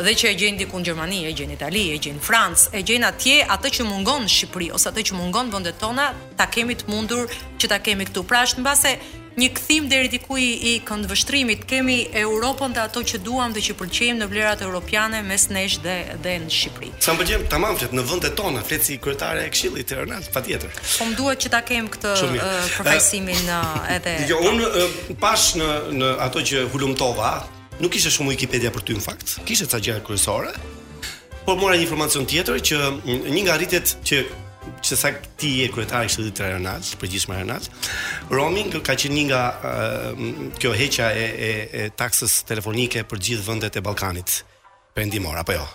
dhe që e gjejnë diku në Gjermani, e gjejnë në Itali, e gjejnë në Francë, e gjejnë atje atë që mungon në Shqipëri ose atë që mungon në vendet tona, ta kemi të mundur që ta kemi këtu. Pra është mbase një kthim deri diku i, i këndvështrimit. Kemi Europën dhe ato që duam dhe që pëlqejmë në vlerat europiane mes nesh dhe dhe në Shqipëri. Sa më pëlqen tamam flet në vendet tona, flet si kryetare e Këshillit Rajonal, patjetër. Po më duhet që ta kem këtë përfaqësimin edhe. Jo, unë pash në në ato që hulumtova, Nuk kishte shumë Wikipedia për ty në fakt. Kishte ca gjëra kryesore. Por mora një informacion tjetër që një nga arritjet që që sa ti je kryetare e Këshillit Rajonal, të përgjithshëm Rajonal, roaming ka qenë një nga uh, kjo heqja e, e, e taksës telefonike për gjithë vendet e Ballkanit perëndimor apo jo.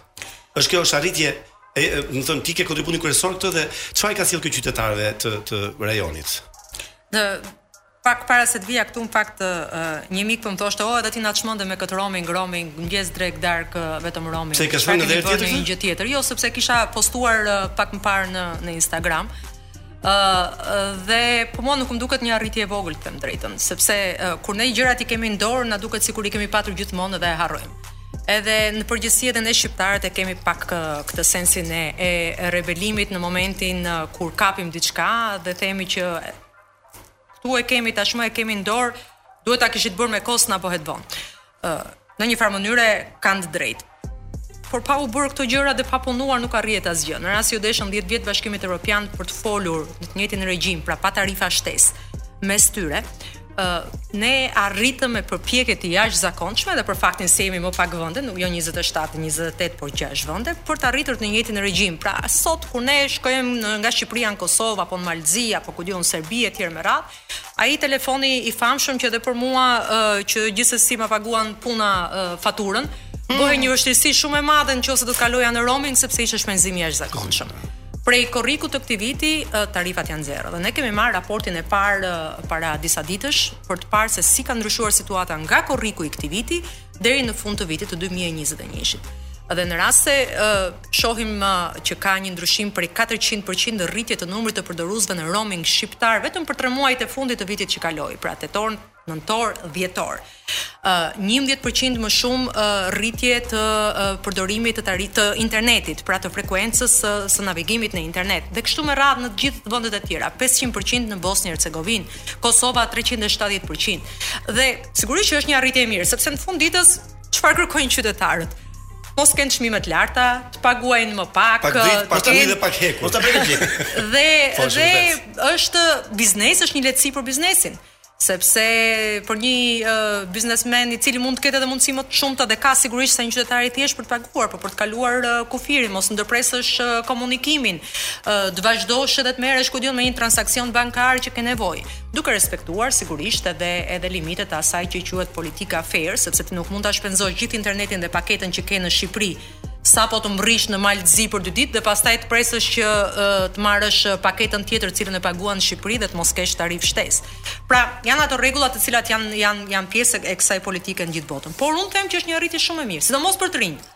Është kjo është arritje e, e do të thotë ti ke kontributin kryesor këtu dhe çfarë i ka sjellë kjo qytetarëve të të rajonit? Në Pak para se të vija këtu në fakt një mik po më thoshte oh edhe ti na çmende me këtë roaming, roaming, mëngjes, drekë, darkë, vetëm roaming. Pse i ke shkruar në herë tjetër? Një gjë tjetër. Jo, sepse kisha postuar pak më parë në në Instagram. Ë uh, dhe po mua nuk më duket një arritje e vogël të them drejtën, sepse uh, kur ne gjërat i kemi në dorë, na duket sikur i kemi patur gjithmonë dhe e harrojmë. Edhe në përgjithësi edhe ne shqiptarët e kemi pak këtë sensin e, e rebelimit në momentin kur kapim diçka dhe themi që Këtë e kemi tashmë e kemi në dorë, duhet ta kishit bërë me kohë, s'na bëhet vonë. Ë, në një farë mënyre kanë të drejtë. Por pa u bërë këto gjëra dhe pa punuar nuk arrihet asgjë. Në rast se iu deshën 10 vjet Bashkimit Evropian për të folur në të njëjtin regjim, pra pa tarifa shtesë mes tyre, ë ne arritëm me përpjekje të jashtëzakonshme dhe për faktin se jemi më pak vende, nuk jo 27, 28, por 6 vende për të arritur të njëjtin regjim. Pra sot kur ne shkojmë në nga Shqipëria në Kosovë apo në Mal të Zi apo po ku di unë Serbi etj me radhë. Ai telefoni i famshëm që edhe për mua ë që gjithsesi ma paguan puna ë, faturën, mm. bëhej një vështirësi shumë e madhe nëse do të kaloja në roaming sepse ishte shpenzim i jashtëzakonshëm. Prej korrikut të këtij viti tarifat janë zero dhe ne kemi marr raportin e parë para disa ditësh për të parë se si ka ndryshuar situata nga korriku i këtij viti deri në fund të vitit të 2021-shit. Dhe në rast se Shohim që ka një ndryshim prej katërqind për qind në rritje të numrit të përdoruesve në roaming shqiptar vetëm për tre muajt e fundit të vitit që kaloi, pra tetor, nëntor, dhjetor. Ë njëmbëdhjetë për qind më shumë rritje të përdorimit të të internetit, pra të frekuencës së, së navigimit në internet. Dhe kështu me radhë në të gjithë vendet e tjera, pesëqind për qind në Bosnjë e Hercegovinë, Kosova treqind e shtatëdhjetë për qind. Dhe sigurisht që është një arritje e mirë, sepse në fund ditës Çfarë kërkojnë qytetarët? mos kenë çmime të larta, të paguajnë më pak, pak dritë, pak ujë dhe pak hekur. Mos ta bëni gjithë. Dhe dhe është biznes, është një lehtësi për biznesin sepse për një uh, biznesmen i cili mund të ketë edhe mundësi më të shumta dhe ka sigurisht se një qytetar i thjeshtë për të paguar, por për të kaluar uh, kufirin, mos ndërpresësh uh, komunikimin, uh, të vazhdosh edhe të merresh ku di unë me një transaksion bankar që ke nevojë. duke respektuar sigurisht edhe edhe limitet e asaj që quhet politika fair, sepse ti nuk mund ta shpenzosh gjithë internetin dhe paketën që ke në Shqipëri sapo të mbërrish në Mal të Zi për dy ditë dhe pastaj të presësh që të marrësh paketën tjetër të cilën e paguan në Shqipëri dhe të mos kesh tarifë shtesë. Pra, janë ato rregulla të cilat janë janë janë pjesë e kësaj politike në gjithë botën. Por unë them që është një arritje shumë e mirë, sidomos për të rinjtë.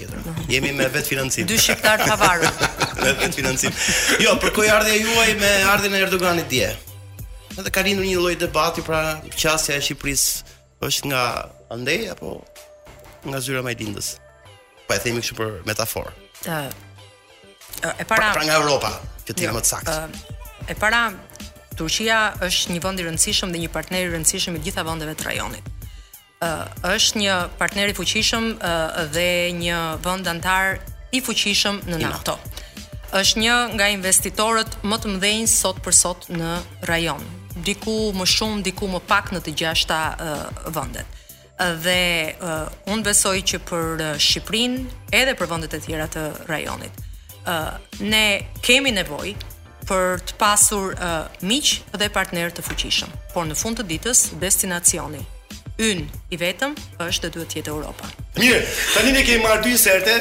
tjetrën. Jemi me vetëfinancim. Dy shqiptarë të pavarur. me vetëfinancim. Jo, përkoi ardhja juaj me ardhjen e Erdoganit dje. Edhe ka lindur një lloj debati pra qasja e Shqipërisë është nga andej apo nga zyra e Majlindës. Pa po e themi kështu për metaforë. Ë. E para pra, pra nga Europa, që të jem, më e saktë. E para Turqia është një vend i rëndësishëm dhe një partner i rëndësishëm i gjitha vendeve të rajonit. është një partner i fuqishëm dhe një vend anëtar i fuqishëm në NATO. Është një nga investitorët më të mëdhenj sot për sot në rajon. Diku më shumë, diku më pak në të gjashta vendet. Dhe unë besoj që për Shqipërinë, edhe për vendet e tjera të rajonit, ne kemi nevojë për të pasur uh, miq dhe partnerë të fuqishëm. Por në fund të ditës, destinacioni ynë i vetëm është dhe duhet të jetë Europa. Mirë, tani ne kemi marrë dy inserte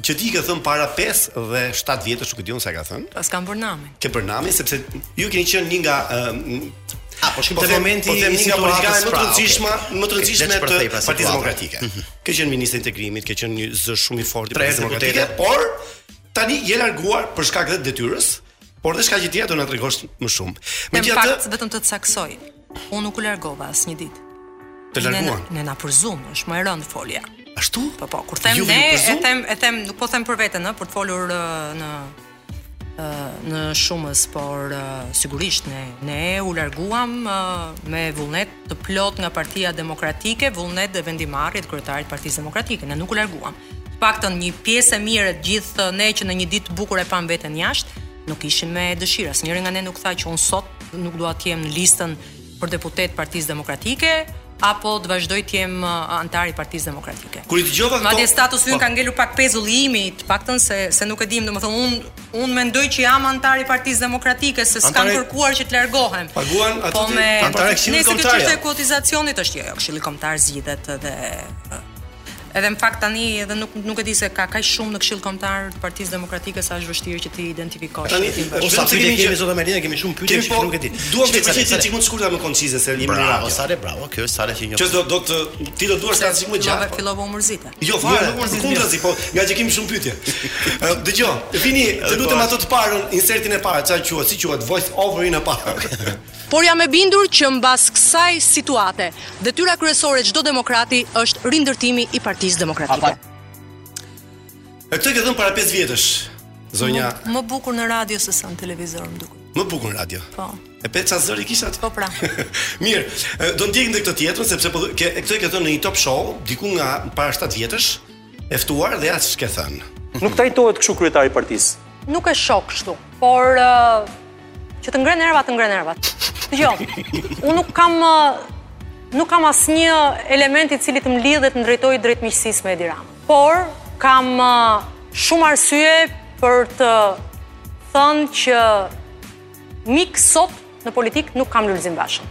që ti ke thënë para 5 dhe 7 vjetësh, nuk e di unë ç'ke thënë. Paskam bërë namin. Ke bërë namin sepse ju keni qenë një nga A po shkojmë po te momenti po i situatës më të pra, rëndësishme, më të rëndësishme të Partisë Demokratike. Mhm. Ke qenë ministre e integrimit, ke qenë një zë shumë i fortë i Partisë Demokratike, por Tani je larguar për shkak të detyrës, por dhe shkaqe të tjera do na tregosh më shumë. Megjithatë, fakt vetëm ta saktësoj. Unë nuk u largova asnjë ditë. Të larguan. Ne na përzunë, është më e rëndë folja. Ashtu? Po po, kur them ne, e them, e them, nuk po them për veten, ë, për të folur në në shumës, por sigurisht ne ne u larguam me vullnet të plotë nga Partia Demokratike, vullnet dhe vendimarrje të kryetarit të Partisë Demokratike. Ne nuk u larguam. të paktën një pjesë e mirë e të gjithë ne që në një ditë të bukur e pamë veten jashtë, nuk ishim me dëshirë. Asnjëri nga ne nuk tha që unë sot nuk dua të jem në listën për deputet të Partisë Demokratike apo të vazhdoj të jem uh, anëtar i Partisë Demokratike. Kur i dëgjova këto, madje statusi ynë po. ka ngelur pak pezull, i imi, të paktën se se nuk e di, domethënë unë unë mendoj që jam anëtar i Partisë Demokratike, se s'kanë kërkuar që të largohem. Paguan aty po me anëtare e këshillit kombëtar. Nëse kjo çështje e kuotizacionit është jo, jo, këshilli kombëtar zgjidhet dhe Edhe në fakt tani edhe nuk nuk e di se ka kaq shumë në Këshill Kombëtar të Partisë Demokratike sa është vështirë që t'i identifikosh. Tani se sa pyetje kemi zonja Majlinda, kemi shumë pyetje që po, nuk e di. Dua ta bëj një çikë të shkurtër më koncize se jemi në radio. Bravo, sale bravo, kjo është sale që një. Që do do të ti do duash ta çik më gjatë. Po fillova u mërzite. Jo, fare, jo, nuk u mërzita. Përkundrazi, po, ngaqë kemi shumë pyetje. Dëgjoj, vini, të lutem ato të parën, insertin e parë, çfarë quhet, si quhet, voice over-in e parë. Por jam e bindur që mbas kësaj situate, detyra kryesore e çdo demokrati është rindërtimi i Partisë Demokratike. E këtë e ke thënë para 5 vjetësh, zonja. Më bukur në radio se sa në televizor, më duket. Më bukur në radio. Po. E pe ça zëri kisha atë? Po pra. Mirë, do ndjekim edhe këtë tjetrën sepse po ke këtë e ke thënë në një top show diku nga para 7 vjetësh, e ftuar dhe ja ç'ke thënë. Nuk trajtohet kështu kryetari i partisë. Nuk e shoh kështu, por Që të ngre nervat, të ngre nervat. Dëgjo, unë nuk kam nuk kam asnjë element i cili të më lidhë dhe të më drejtojë drejt miqësisë me Edi Ramën. Por, kam shumë arsye për të thënë që mik sot në politikë nuk kam Lulzim Bashën.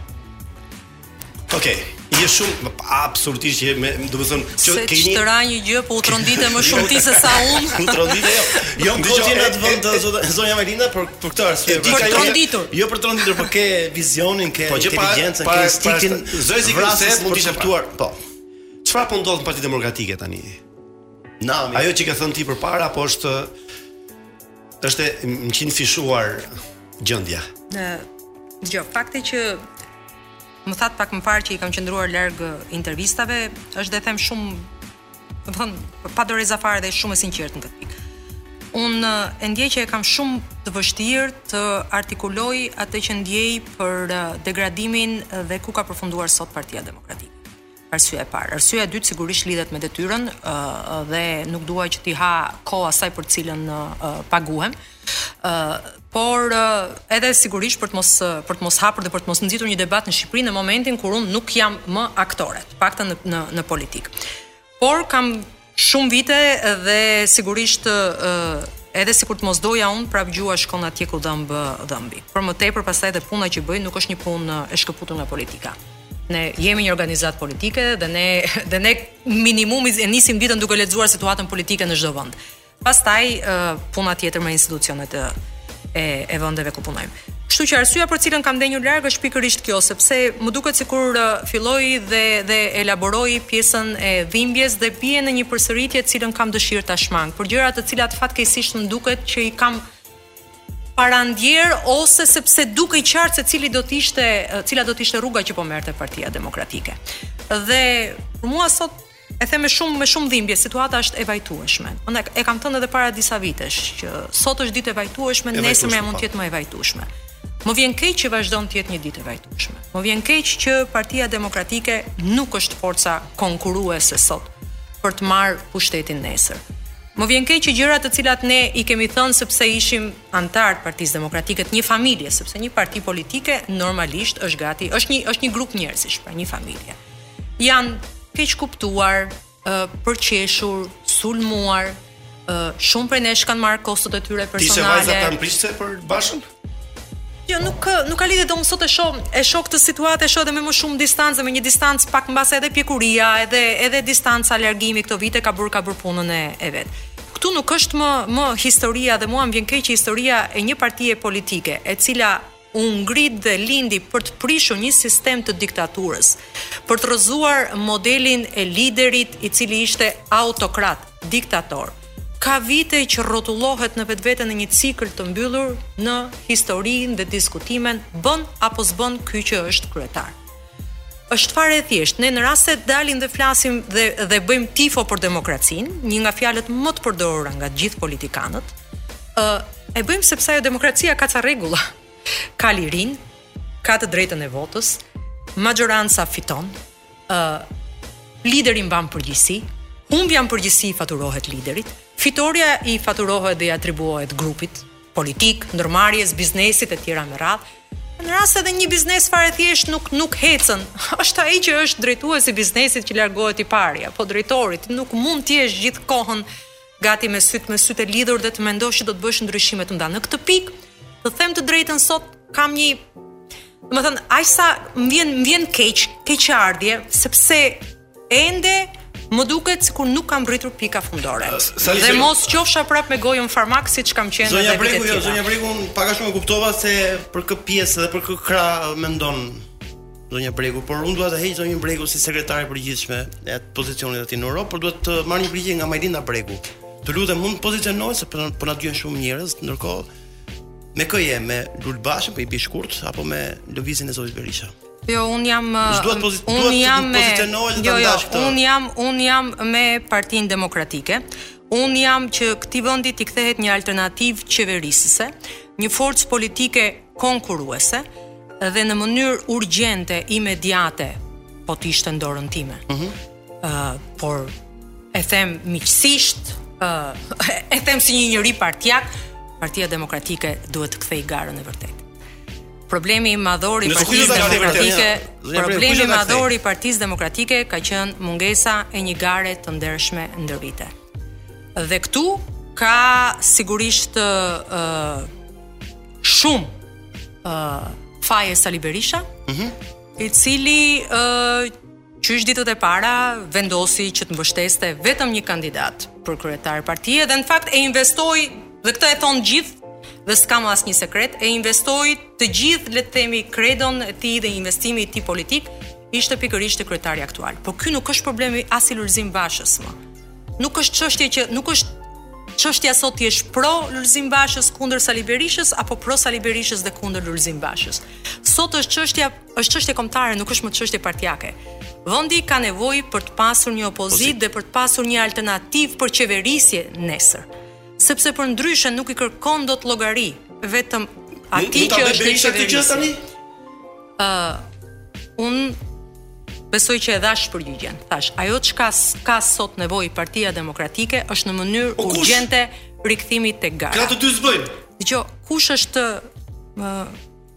Okej, okay, je shumë absolutisht je, domethënë, që ke një çtra një gjë, po u trondite më shumë ti se sa unë. U trondite jo. Jo, më thotë në atë vend zonja Majlinda, por për këtë arsye të ka tronditur. Jo për tronditur, por ke vizionin, ke po, inteligjencën, ke instinktin. Zoti si kurse mund të shpëtuar. Po. Çfarë po ndodh në Partinë Demokratike tani? Nga, ajo që ke thënë ti përpara, po është Është e njëqindfishuar gjendja. Dëgjo, fakti që më thatë pak më parë që i kam qëndruar larg intervistave, është dhe e them shumë, domethënë, pa doreza fare dhe shumë e sinqertë në këtë pikë. Unë e ndjej që e kam shumë të vështirë të artikuloj atë që ndjej për degradimin dhe ku ka përfunduar sot Partia Demokratike. Arsyeja e parë. Arsyeja e dytë sigurisht lidhet me detyrën ë dhe nuk dua që t'i ha kohë asaj për të cilën ë paguhem. ë por edhe sigurisht për të mos për të mos hapur dhe për të mos nxitur një debat në Shqipëri në momentin kur unë nuk jam më aktore, të paktën në në në politikë. Por kam Shumë vite dhe sigurisht edhe sikur të mos doja unë, prap gjuha shkon atje ku dhemb dhëmbi. Për më tepër pastaj edhe puna që bëj nuk është një punë e shkëputur nga politika. Ne jemi një organizatë politike dhe ne dhe ne minimumi e nisim ditën duke lexuar situatën politike në çdo vend. Pastaj puna tjetër me institucionet e e vendeve ku punojmë. Kështu që arsyeja për cilën kam ndenjur larg është pikërisht kjo, sepse më duket sikur filloj dhe dhe elaboroj pjesën e dhimbjes dhe bie në një përsëritje të cilën kam dëshirë ta shmang, për gjëra të cilat fatkeqësisht më duket që i kam parandjerë ose sepse dukej qartë se cili do të ishte, cila do të ishte rruga që po merrte Partia Demokratike. Dhe për mua sot E them me shumë, me shumë dhimbje, situata është e vajtueshme. Unë e kam thënë edhe para disa vitesh që sot është ditë e vajtueshme, nesër ë mund të jetë më e vajtueshme. Më vjen keq që vazhdon të jetë një ditë e vajtueshme. Më vjen keq që Partia Demokratike nuk është forca konkurruese sot për të marrë pushtetin nesër. Më vjen keq që gjëra të cilat ne i kemi thënë sepse ishim anëtarë të Partisë Demokratike të një familjeje, sepse një parti politike normalisht është gati, është një është një grup njerëzish, pra një familje. janë keqkuptuar, ë përqeshur, sulmuar, ë shumë prej nesh kanë marrë kostot e tyre personale. Ishte vajza kanë prish për Bashën? Jo, nuk nuk ka lidhje domethënë sot e shoh, e shoh këtë situatë, e shoh edhe me më shumë distancë, me një distancë pak mbase edhe pjekuria, edhe edhe distanca largimi këto vite ka bërë ka bërë punën e e vet. Ktu nuk është më më historia dhe mua më vjen keq që historia e një partie politike, e cila u ngrit dhe lindi për të prishur një sistem të diktaturës, për të rrëzuar modelin e liderit i cili ishte autokrat, diktator. Ka vite që rrotullohet në vetveten në një cikël të mbyllur në historinë dhe diskutimin bën apo s'bën ky që është kryetar. Është fare e thjeshtë. Ne në rast se dalim dhe flasim dhe dhe bëjmë tifo për demokracinë, një nga fjalët më të përdorura nga të gjithë politikanët, ë e bëjmë sepse ajo demokracia ka ca rregulla. Ka lirinë, ka të drejtën e votës, mazhoranca fiton, ë lideri mban përgjegjësi, humbja në përgjegjësi i faturohet liderit, fitorja i faturohet dhe i atribuohet grupit politik, ndërmarrjes, biznesit e tjera me radhë. Në rast edhe një biznes fare thjesht nuk nuk hecën, është ai që është drejtuesi i biznesit që largohet i pari apo drejtori, nuk mund të jesh gjithë kohën gati me sytë me sytë e lidhur dhe të mendosh që do të bësh ndryshime të mëdha. Në këtë pikë, të them të drejtën sot kam një domethënë, aq sa më vjen, më vjen keq, keqardhje, sepse Ende më duket sikur nuk ka mbërritur pika fundore. Dhe mos qofsha prap me gojën farmak siç kam qenë edhe vitet tjera. Zonja Bregu, jo, zonja Bregu, unë pak a shumë e kuptova se për kë pjesë dhe për kë krah mendon zonja Bregu, por unë dua ta heq zonjën Bregu si sekretare e përgjithshme e pozicionit atij në Europë, por duhet të marr një përgjigje nga Majlinda Bregu. Të lutem, mund të pozicionohesh se po na- po na ndjekin shumë njerëz, ndërkohë me kë je me Lul Bashën, po i bie shkurt apo me lëvizjen e zotit Berisha? Jo, un jam un jam me jo, jo, un jam un jam me Partinë Demokratike. Un jam që këtij vendi t'i kthehet një alternativë qeverisëse, një forcë politike konkurruese dhe në mënyrë urgjente, imediate, po të ishte në dorën time. Ëh, mm -hmm. por e them miqësisht, ëh, e them si një njeri partiak, Partia Demokratike duhet të kthejë garën e vërtetë. Problemi madhor i Partisë Demokratike, problemi madhor i Partisë Demokratike ka qenë mungesa e një gare të ndershme ndër vite. Dhe këtu ka sigurisht ë uh, shumë ë uh, faje Sali Berisha, mm -hmm. i cili ë uh, Qysh ditët e para vendosi që të mbështeste vetëm një kandidat për kryetar partie dhe në fakt e investoi dhe këtë e thonë të gjithë dhe s'ka më asnjë sekret, e investoi të gjithë le të themi kredon e tij dhe investimi i tij politik ishte pikërisht te kryetari aktual. Por ky nuk është problemi as i Lulzim Bashës më. Nuk është çështje që nuk është çështja sot të jesh pro Lulzim Bashës kundër Sali Berishës apo pro Sali Berishës dhe kundër Lulzim Bashës. Sot është çështja Është çështje kombëtare, nuk është më çështje partiake. Vendi ka nevojë për të pasur një opozitë dhe për të pasur një alternativë për qeverisje nesër. Sepse përndryshe nuk i kërkon dot llogari, vetëm atij që është i qeverisë. Ë, uh, unë besoj që e dhash përgjigjen. Thashë, ajo çka ka sot nevojë Partia Demokratike është në mënyrë urgjente rikthimi tek gara. Ka të dy zbëjnë. Dgjoj, kush është ë uh,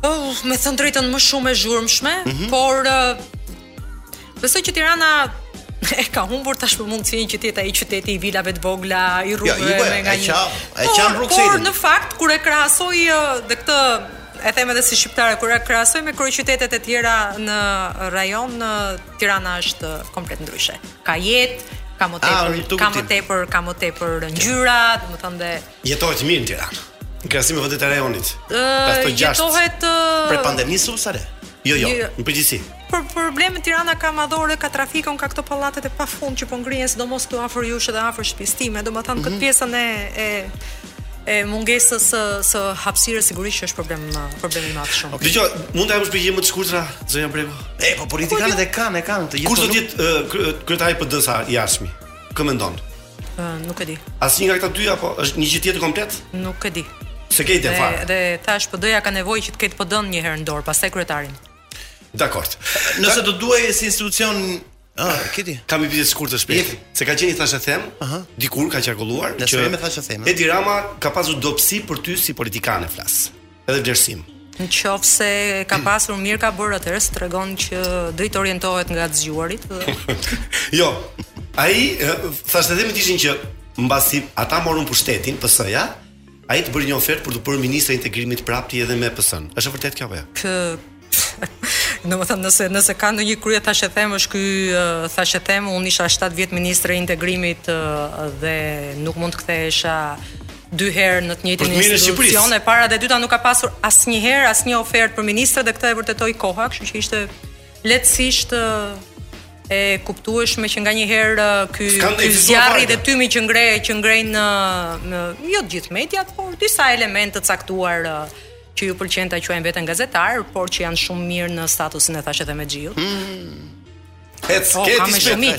Oh, me thënë të drejtën më shumë e zhurmshme, mm -hmm. por besoj që Tirana e ka humbur tashmë mundësinë që të jetë ai qyteti i vilave të vogla, i jo, rrugëve jo, me nga një. Ja, e qan Brukselin. Por në fakt kur e krahasoj dhe këtë e them edhe si shqiptare kur e krahasoj me kryeqytetet e tjera në rajon, në Tirana është komplet ndryshe. Ka jetë, ka më ah, tepër, ka më tepër, ka më tepër ngjyra, domethënë dhe Jetohet mirë në Tiranë. Në krahasim me vendet e rajonit. Pas të gjashtë. Jetohet për pandeminë sul sa le. Jo, jo, në përgjithësi. Por probleme Tirana ka madhore, ka trafikun, ka këto pallatet e pafund që po ngrihen sidomos këtu afër jush dhe afër shtëpisë time, domethënë mm -hmm. këtë mhm. pjesën e e e mungesës së së hapësirës sigurisht që është problem problem i madh shumë. Okay. Dgjoj, mund të japësh përgjigje më të shkurtra, zonja Bregu? E po politikanët po, e kanë, e kanë të gjithë. Kush do të jetë kryetari i PD-së i ardhshëm? Kë mendon? Ë, nuk e di. Asnjë nga këta dy apo është një gjë tjetër komplet? Nuk e di. S'e ke ide fare. Dhe thashë PD-ja ka nevojë që të ketë PD-n një herë në dorë, pastaj kryetarin. Dakord. Nëse do duhej si institucion Ah, kiti. Kam një pyetje të shkurtër shpejt. Se ka qenë thashethem, uh -huh. dikur ka qarkulluar që Nëse më thashethem. Edi Rama ka pasur dobësi për ty si politikane flas. edhe vlerësim. Në qoftë se ka hmm. pasur mirë ka bërë atëherë se tregon që drejt orientohet nga të zgjuarit. jo. Ai thashethemet ishin që mbasi ata morën pushtetin PS-ja, ai të bëri një ofertë për t'u bërë ministre e integrimit prapë ti edhe me PS-n. Është e vërtetë kjo apo jo? Kë Domethënë, nëse, nëse ka ndonjë kryethashethem, është ky thashethem, unë isha 7 vjet ministre e integrimit dhe nuk mund të kthehesha dy herë në të njëjtin po institucion e para dhe dyta nuk ka pasur asnjëherë asnjë ofertë për ministre dhe këtë e vërtetoi koha, kështu që ishte lehtësisht e kuptueshme që nganjëherë ky ky zjarri dhe tymi që ngre që ngrejnë, në jo të gjithë mediat, por disa elementë të caktuar që u pëlqen ta quajnë veten gazetarë, por që janë shumë mirë në statusin e thashethemexhiut. Hmm. Ec, oh, ke ti shumë.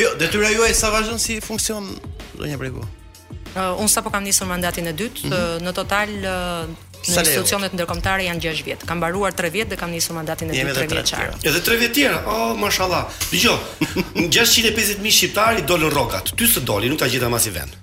Jo, detyra juaj sa vazhdon si funksion zonja Bregu. Uh, unë sapo kam nisur mandatin e dytë, mm -hmm. në total uh, në institucionet ndërkombëtare janë 6 vjet. Kam mbaruar 3 vjet dhe kam nisur mandatin e dytë 3 vjeçar. Edhe 3 vjet të tjera. Oh, mashallah. Dëgjo. 650 mijë shqiptarë i dolën rrogat. Ty s'të doli, nuk ta gjeta masi vend.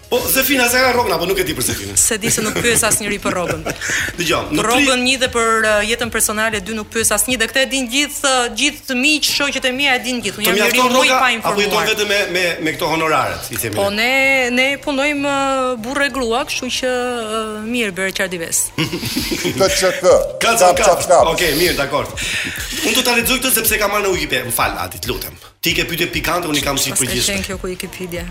Po Zefina sa ka rrogën apo nuk e di për Zefinën. S'e di se nuk pyes asnjeri për rrogën. Dëgjo, për rrogën tri... një dhe për uh, jetën personale dy nuk pyes asnjë dhe këtë e dinë gjithë uh, gjithë miqtë, shoqet e mia e dinë gjithë. Unë jam njeriu më i painformuar. Apo jeton vetëm me me me këto honoraret, i themi. Po ne ne punojmë uh, burrë e grua, kështu që uh, mirë bërë çardives. KCK. KCK. Okej, mirë, dakord. Unë do ta lexoj këtë sepse e kam marrë në Wikipedia. Më fal, Adi, të lutem. Ti ke pyetje pikante, unë kam ca të përgjithshme. Paske qenë kjo Wikipedia.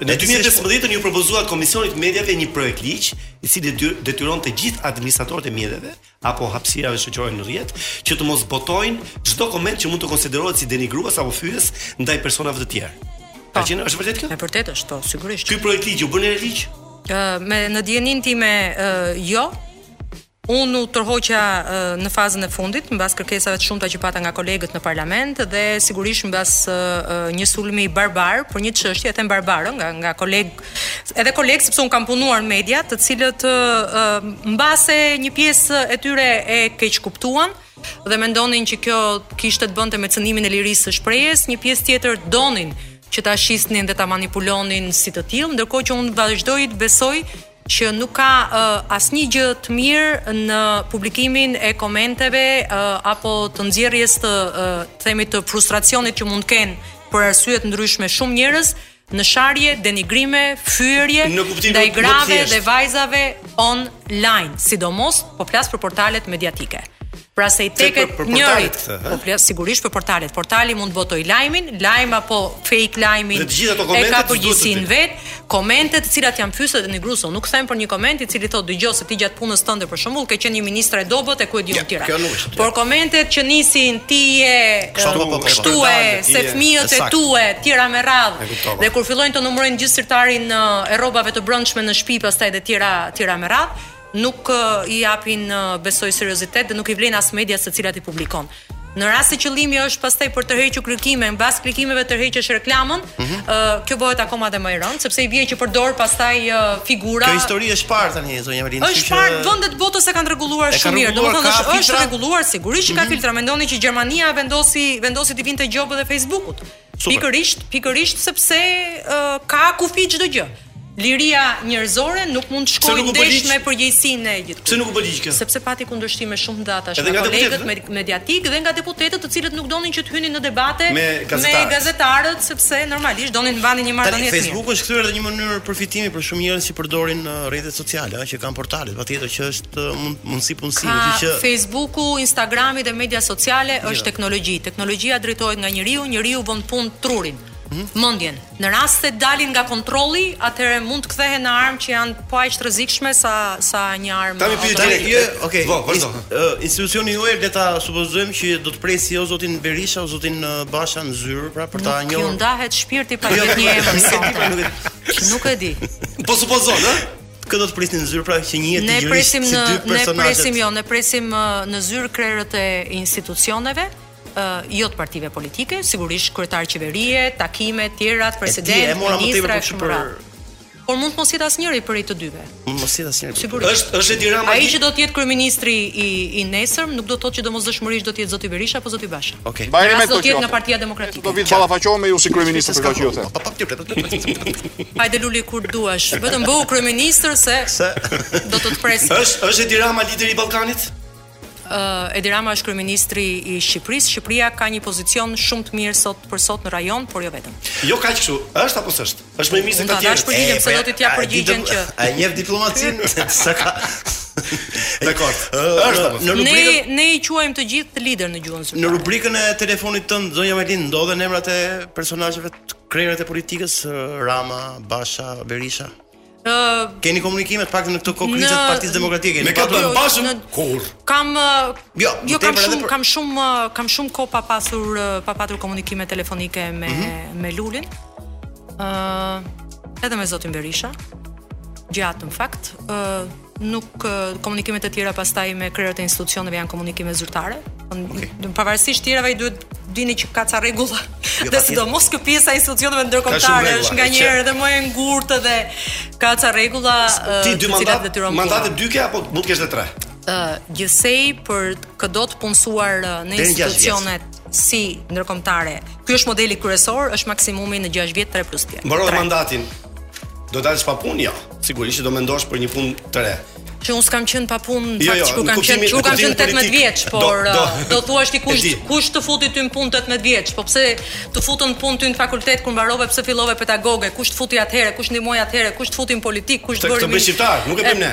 Në 2015 ju propozuat Komisionit të Mediave një projektligj, i cili detyronte gjithë administratorët e mediave apo hapësirave shoqërore në rrjet që të mos botojnë çdo koment që mund të konsiderohet si denigrues apo fyes ndaj personave të tjerë. Ka po. qenë është e vërtetë kjo? E vërtetë është, po, sigurisht. Ky projektligj u bë ligj? Ë me në dijenin time, ë jo, Unë u tërhoqa në fazën e fundit mbas kërkesave të shumta që pata nga kolegët në parlament dhe sigurisht mbas një sulmi barbar për një çështje, e them barbar, nga nga kolegë, edhe kolegë sepse unë kam punuar në media, të cilët mbase një pjesë e tyre e keqkuptuan dhe mendonin që kjo kishte të bënte me cënimin e lirisë së shprehjes, një pjesë tjetër donin që ta shisnin dhe ta manipulonin si të tillë, ndërkohë që unë vazhdoj të besoj që nuk ka asnjë gjë të mirë në publikimin e komenteve apo të nxjerrjes të themi të frustracionit që mund të kenë për arsye të ndryshme shumë njerëz në sharje, denigrime, fyerje ndaj grave dhe vajzave online, sidomos po flas për portalet mediatike. Pra se i teket për, për njërit. Po flas sigurisht për portalet. Portali mund të botojë lajmin, lajm apo fake lajmin. Dhe të gjitha ato komente ka përgjegjësinë vet, komente të cilat janë fyese, denigruese. Nuk them për një koment i cili thotë dëgjo se ti gjatë punës tënde për shembull ke qenë një ministre e dobët e ku e di unë tjera. Por komentet që nisin ti je kështu po, po, po, e se fëmijët e tu e tjera me radhë. Dhe kur fillojnë të numërojnë gjithë sirtarin e rrobave të brendshme në shtëpi pastaj dhe tjera tjera me radhë, nuk i japin besoj seriozitet dhe nuk i vlejnë as medias e cila i publikon. Në rast se qëllimi është pastaj për tërhequr klikime, mbas klikimeve tërheqësh reklamën, mm -hmm. uh, kjo bëhet akoma dhe më e rëndë, sepse i bie që përdor pastaj uh, figura. Kjo histori është parë tani zonja Melin. Është parë që... vendet e botës e kanë rregulluar shumë mirë. Domethënë është është rregulluar sigurisht që mm -hmm. ka mhm. filtra. Mendoni që Gjermania vendosi vendosi t'i vinte gjobë dhe Facebookut. Super. Pikërisht, pikërisht sepse uh, ka kufi çdo gjë. Liria njerëzore nuk mund të shkojë ndesh me përgjegjësinë e gjithë. Pse nuk u përgjigj kjo? Sepse pati kundërshtime shumë të forta shumë nga kolegët me, mediatik dhe nga deputetët të cilët nuk donin që të hynin në debate me gazetarët, me gazetarët sepse normalisht donin të mbanin një marrëdhënie të mirë. Facebooku është kthyer edhe një mënyrë përfitimi për shumë njerëz që përdorin uh, rrjetet sociale, që kanë portalet, patjetër që është të mund mundësi punësimi, kështu që Facebooku, Instagrami dhe media sociale Gjitha. është teknologji. Teknologjia drejtohet nga njeriu, njeriu vë në punë trurin. Hmm? Mendjen. Në rast se dalin nga kontrolli, atëherë mund të kthehen në armë që janë po aq të rrezikshme sa sa një armë. Tani pyet direkt. Jo, okay. Po, vazhdo. Institucioni juaj le ta supozojmë që do të presë o zotin Berisha, o zotin Basha në zyrë, pra për ta njohur. Ju ndahet shpirti pa jo, një emër. Nuk e di. Po supozon, ë? Kë do të prisni në zyrë pra që një nga të gjithë si dy personazhet? Ne presim në, ne presim jo, ne presim në zyrë krerët e institucioneve, uh, jo të partive politike, sigurisht kryetar qeverie, takime, tjera, president, ministra, e shu me radhë. Por mund të mos jetë asnjëri prej të dyve. Mund mos jetë asnjëri. Sigurisht. Është është Edi Rama. Ai që do të jetë kryeministri i i nesër, nuk do të thotë që domosdoshmërisht do të jetë zoti Berisha apo zoti Basha. Okej. Okay. Bëjmë më të. Do të jetë nga Partia Demokratike. Do vij të ballafaqohem me ju si kryeministër për këtë që ju the. Hajde Luli kur të duash, vetëm bëhu kryeministër se se do të të presim. Është është Edi Rama lideri i Ballkanit? Uh, Edi Rama është kryeministri i Shqipërisë. Shqipëria ka një pozicion shumë të mirë sot për sot në rajon, por jo vetëm. Jo kaq kështu, është apo s'është? Është më i miri se të tjerë. Unë do të do ti ta jap përgjigjen që. A e njeh diplomacin? Sa ka? Dakord. Është në rubrikën ne i quajmë të gjithë lider në gjuhën zyrtare. Në rubrikën e telefonit tënd zonja Melin ndodhen emrat e personazheve të krerëve të politikës Rama, Basha, Berisha. Ë keni komunikime të paktën në këtë kohë krize të Partisë Demokratike. Me këtë jo, Bashën kur. Kam jo, jo kam shumë kam shumë kam shumë kohë pa pasur pa patur komunikime telefonike me mhm. me Lulin. ë uh, edhe me zotin Berisha gjatë në fakt ë uh, nuk uh, komunikimet e tjera pastaj me krerët e institucioneve janë komunikime zyrtare po, okay. pavarësisht tjerave ju duhet të dini që ka ca rregulla. Jo, dhe sidomos kjo pjesa e institucioneve ndërkombëtare është nganjëherë edhe më e ngurtë dhe ka ca rregulla ti dy mandat mandate dy ke apo mund të kesh edhe tre? Ë, uh, gjithsej për këdo të punësuar në institucionet si ndërkombëtare. Ky është modeli kryesor, është maksimumi në 6 vjet 3 plus 3. Mbaron mandatin. Do dalësh pa punë? Jo. Sigurisht do mendosh për një punë të re. Që unë s'kam qenë pa punë, jo, jo, kur kam qenë, kur kam qenë 18 vjeç, por do, uh, do, thua ti kush kush të futi ty në punë 18 vjeç, po pse të futën në punë ty në fakultet kur mbarove pse fillove pedagoge, kush të futi atëherë, kush të ndihmoi atëherë, kush të futi në politikë, kush të bëri. Të bësh shqiptar, nuk e bëjmë ne.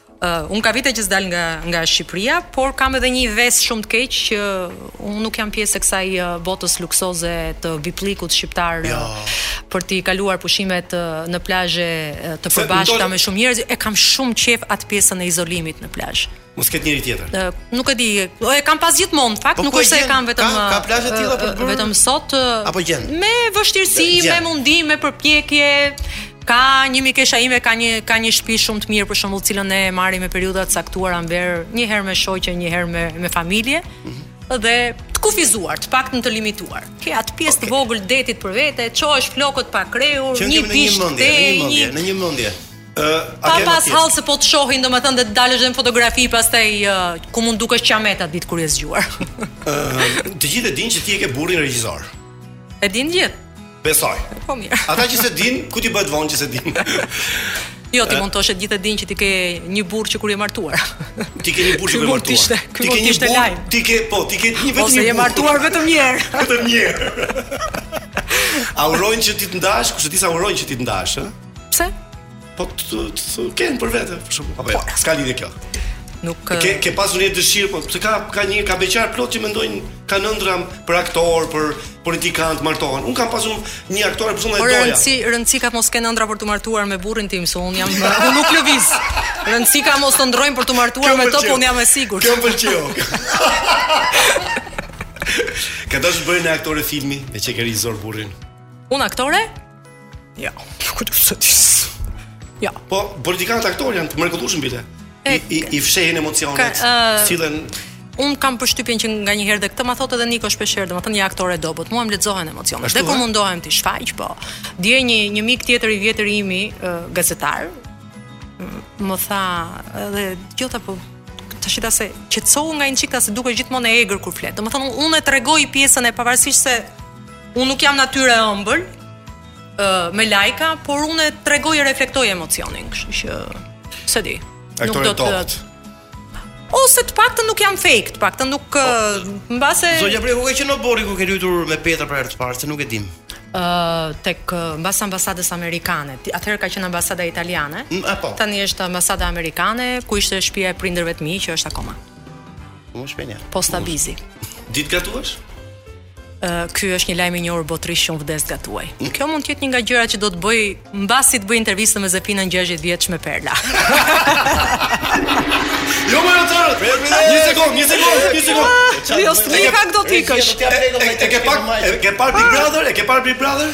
Uh, unë ka vite që s'dal nga nga Shqipëria, por kam edhe një ves shumë të keq që unë nuk jam pjesë e kësaj uh, botës luksoze të viplikut shqiptar, jo. Uh, për të kaluar pushimet uh, në plazhe të përbashkëta me shumë njerëz. E kam shumë qejf atë pjesën e izolimit në plazh. Mos ketë njeri tjetër. Ë, nuk e di. E kam pas gjithmonë në fakt, po, nuk është se e kam vetëm ka, ka plazhe të tilla për verë. Vetëm sot apo gjen. Me vështirësi, me mundim, me përpjekje. Ka një mikesha ime ka një ka një shtëpi shumë të mirë për shembull të cilën ne e marrim në periudha të caktuara në verë, një herë me shoqe, një herë me me familje. Mm -hmm dhe të kufizuar, të paktën të limituar. Ke atë pjesë okay. të vogël të detit për vete, çohesh flokët pa krehur, një bisht e, në një mendje. Ë, pa pas hall se po të shohin, domethënë dhe të dalësh në fotografi pastaj uh, ku mund dukesh qameti ditë kur je zgjuar. Ë, uh, të gjithë e dinë që ti e ke burrin regjisor. E dinë gjithë. Besoj. Po mirë. Ata që s'e dinë, ku t'i bëhet vonë që s'e dinë. Jo, ti mund të thoshe gjithë e dinë që ti ke një burrë që kur je martuar. Ti ke një burrë që kur je martuar. Ti ke një burrë, ti ke po, ti ke një vetëm një burrë. Ose je martuar vetëm një herë. Vetëm një herë. A urojnë që ti të ndahesh, kushedi sa urojnë që ti të ndahesh, ë? Pse? Po të të kenë për vete, për shembull. Po, po s'ka lidhje kjo. Nuk ke eh, ke pasur një dëshirë, po pse ka ka një ka beqarë plot që mendojnë kanë ëndrra për aktorë, për politikanë të martohen. Un kam pasur një aktor për shembull e doja. Por rëndsi rëndsi ka mos kenë ëndrra për t'u martuar me burrin tim, se un jam un nuk lëviz. Rëndsi ka mos të ëndërrojnë për t'u martuar me to, po un jam e sigurt. Kjo më pëlqeu. Ke dashur të bëhesh aktore filmi, meqë e ke regjisor burrin. Un aktore? Ja, ku të fshatis. Ja. Po, politikanët aktorë janë të mrekullueshëm bile. I, i, i fshehin emocionet, uh, sillen un kam përshtypjen që nga një herë dhe këtë ma thotë edhe Niko shpeshherë, domethënë një aktore e dobët. Mua më lexohen emocionet. Dhe kur mundohem t'i shfaq, po. Dje një një mik tjetër i vjetër i imi, uh, gazetar, më tha edhe gjithë ato të shihta se qetësohu nga një çikta se dukesh gjithmonë e egër kur flet. Domethënë unë e tregoj pjesën e pavarësisht se Unë nuk jam natyrë e ëmbël me lajka, por unë e tregoj e reflektoj emocionin, kështu që s'e di. Nuk do të thotë. Ose të paktën nuk jam fake, të paktën nuk po, mbase Zonja Preku ka qenë në oborri ku ke luajtur me Petra për herë të parë, se nuk e dim. Ë tek mbas ambasadës amerikane. Atëherë ka qenë ambasada italiane. Mm, po. Tani është ambasada amerikane, ku ishte shtëpia e prindërve të mi që është akoma. Unë shpenja. Posta Bizi. Di të gatuash? Ky është një lajm i njohur botërisht që unë vdes të gatuaj. Kjo mund të jetë një nga gjërat që do të bëj mbasi të bëj intervistën me Zefinën 60 vjeç me Perla. Jo më atë. Një sekond, një sekond, një sekond. Jo, s'ke nga do të ikësh. E ke parë, e ke parë Big Brother, e ke parë Big Brother?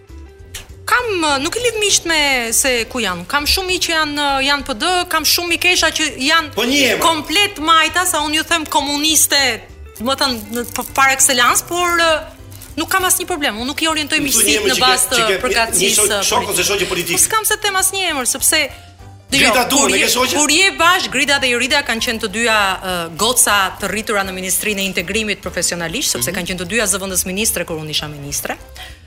Kam, nuk i lidh miqtë me se ku janë. Kam shumë miq që janë janë PD, kam shumë mikesha që janë po komplet të majta, sa unë ju them komuniste, domethënë par excellence, por nuk kam asnjë problem. Unë nuk i orientoj miqësitë në bazë të përkatësisë. Një shok ose shoqe politike. Po s'kam s'e them asnjë emër, sepse Grida jo, duhet të kesh shoqe. Kur je bashkë Grida dhe Jorida kanë qenë të dyja uh, goca të rritura në Ministrinë e Integrimit profesionalisht, sepse mm -hmm. kanë qenë të dyja zëvendës ministre kur unë isha ministre.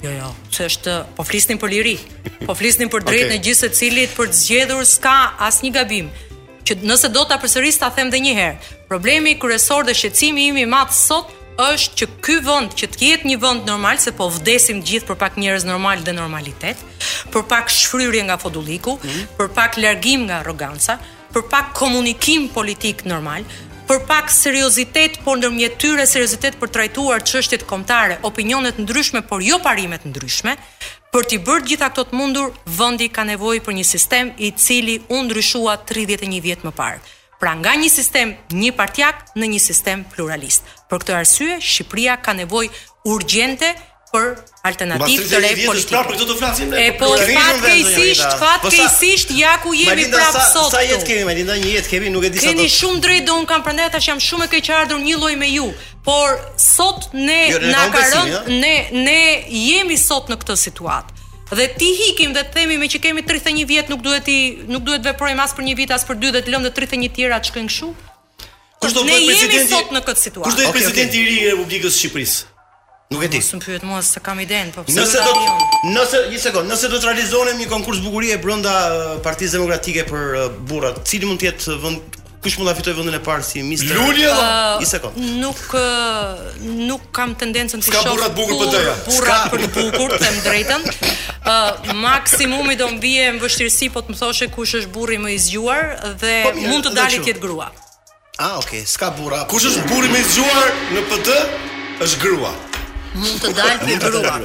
Jo, jo, se është, po flisnim për liri, po flisnim për të drejtën okay. e gjithsecilit, për të zgjedhur, s'ka asnjë gabim, që nëse do ta përsëris ta them dhe njëherë, problemi kryesor dhe shqetësimi im i madh sot, është që ky vend që të jetë një vend normal se po vdesim të gjithë për pak njerëz normal dhe normalitet, për pak shfryrje nga fodulliku, mm -hmm. për pak largim nga arroganca, për pak komunikim politik normal, për pak seriozitet, por ndërmjet tyre seriozitet për të trajtuar çështjet kombëtare, opinione të ndryshme, por jo parime të ndryshme, për t'i bërë të gjitha këto të mundur, vendi ka nevojë për një sistem i cili u ndryshua 31 vjet më parë. Pra nga një sistem njëpartiak në një sistem pluralist. Për këtë arsye Shqipëria ka nevojë urgjente për alternativë të re politike. Pra për këtë po flasim ne. Po fatkeqësisht, fatkeqësisht ja ku jemi prapë sot. Sa jetë kemi, Majlinda, një jetë kemi, nuk e di sa do. Keni shumë të drejtë dhe unë kam prandaj tash jam shumë e keqardhur njëlloj me ju, por sot ne jo, na ka rënë ne ne jemi sot në këtë situatë. Dhe të ikim dhe të themi meqë kemi 31 vjet nuk duhet ti nuk duhet të veprojmë as për një vit as për dy dhe të lëmë dhe 31 të tjera të shkojnë kështu. Kush do të jetë presidenti? Ne jemi sot në këtë situatë? Kush do të jetë presidenti i ri i Republikës së Shqipërisë? Nuk e di. Ç'më pyet mua s'e kam idenë, po pse do ta di unë? Nëse një sekond, nëse do të realizonim një konkurs bukurie brenda Partisë Demokratike për burrat, cili mund të jetë vend kush mund ta fitojë vendin e parë si mister? Lulja. Një sekond. Nuk nuk kam tendencën të shoh. Ka burra të bukur PD-ja? Ka burra për bukur, them drejtën. Ë uh, maksimumi do më vije në vështirësi po të më thoshe kush është burri më i zgjuar dhe po, mjë, mund të dalë të jetë grua. Ah, okay, s'ka burra. Kush është burri më i zgjuar në PD? Është grua. Mund të dalë të jetë grua.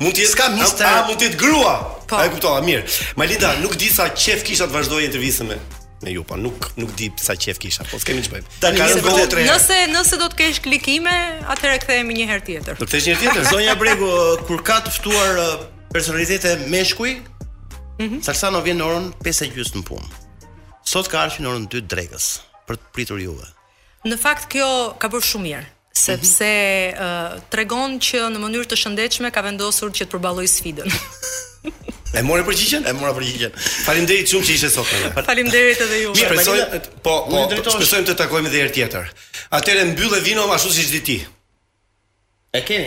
Mund të jetë ka mister. Ah, mund të jetë grua. Po. Ah e kuptova mirë. Majlinda, nuk di sa qejf kisha të vazhdoja intervistën me. me ju, po nuk nuk di sa qejf kisha, po s'kemi ç'bëjmë. Tani ka rënë gol tre. Nëse nëse do të kesh klikime, atëherë kthehemi një herë tjetër. Do të kthehesh një herë tjetër, zonja Bregu, kur ka të ftuar personalitete meshkuj, mm -hmm. Salsanoja vjen në orën 5:30 në punë. Sot ka ardhur në orën 2 drekës për të pritur juve. Në fakt jo ka bërë shumë mirë, sepse ë tregon që në mënyrë të shëndetshme ka vendosur që të përballojë sfidën. E more përgjigjen? E mora përgjigjen. Faleminderit shumë që ishe sot me ne. Faleminderit edhe ju. Mirë, Shpresoj Marina, po, unë po, drejtohesh- shpresojmë të takojmë edhe herë tjetër. Atëherë mbylle Vino ashtu siç di ti. E keni.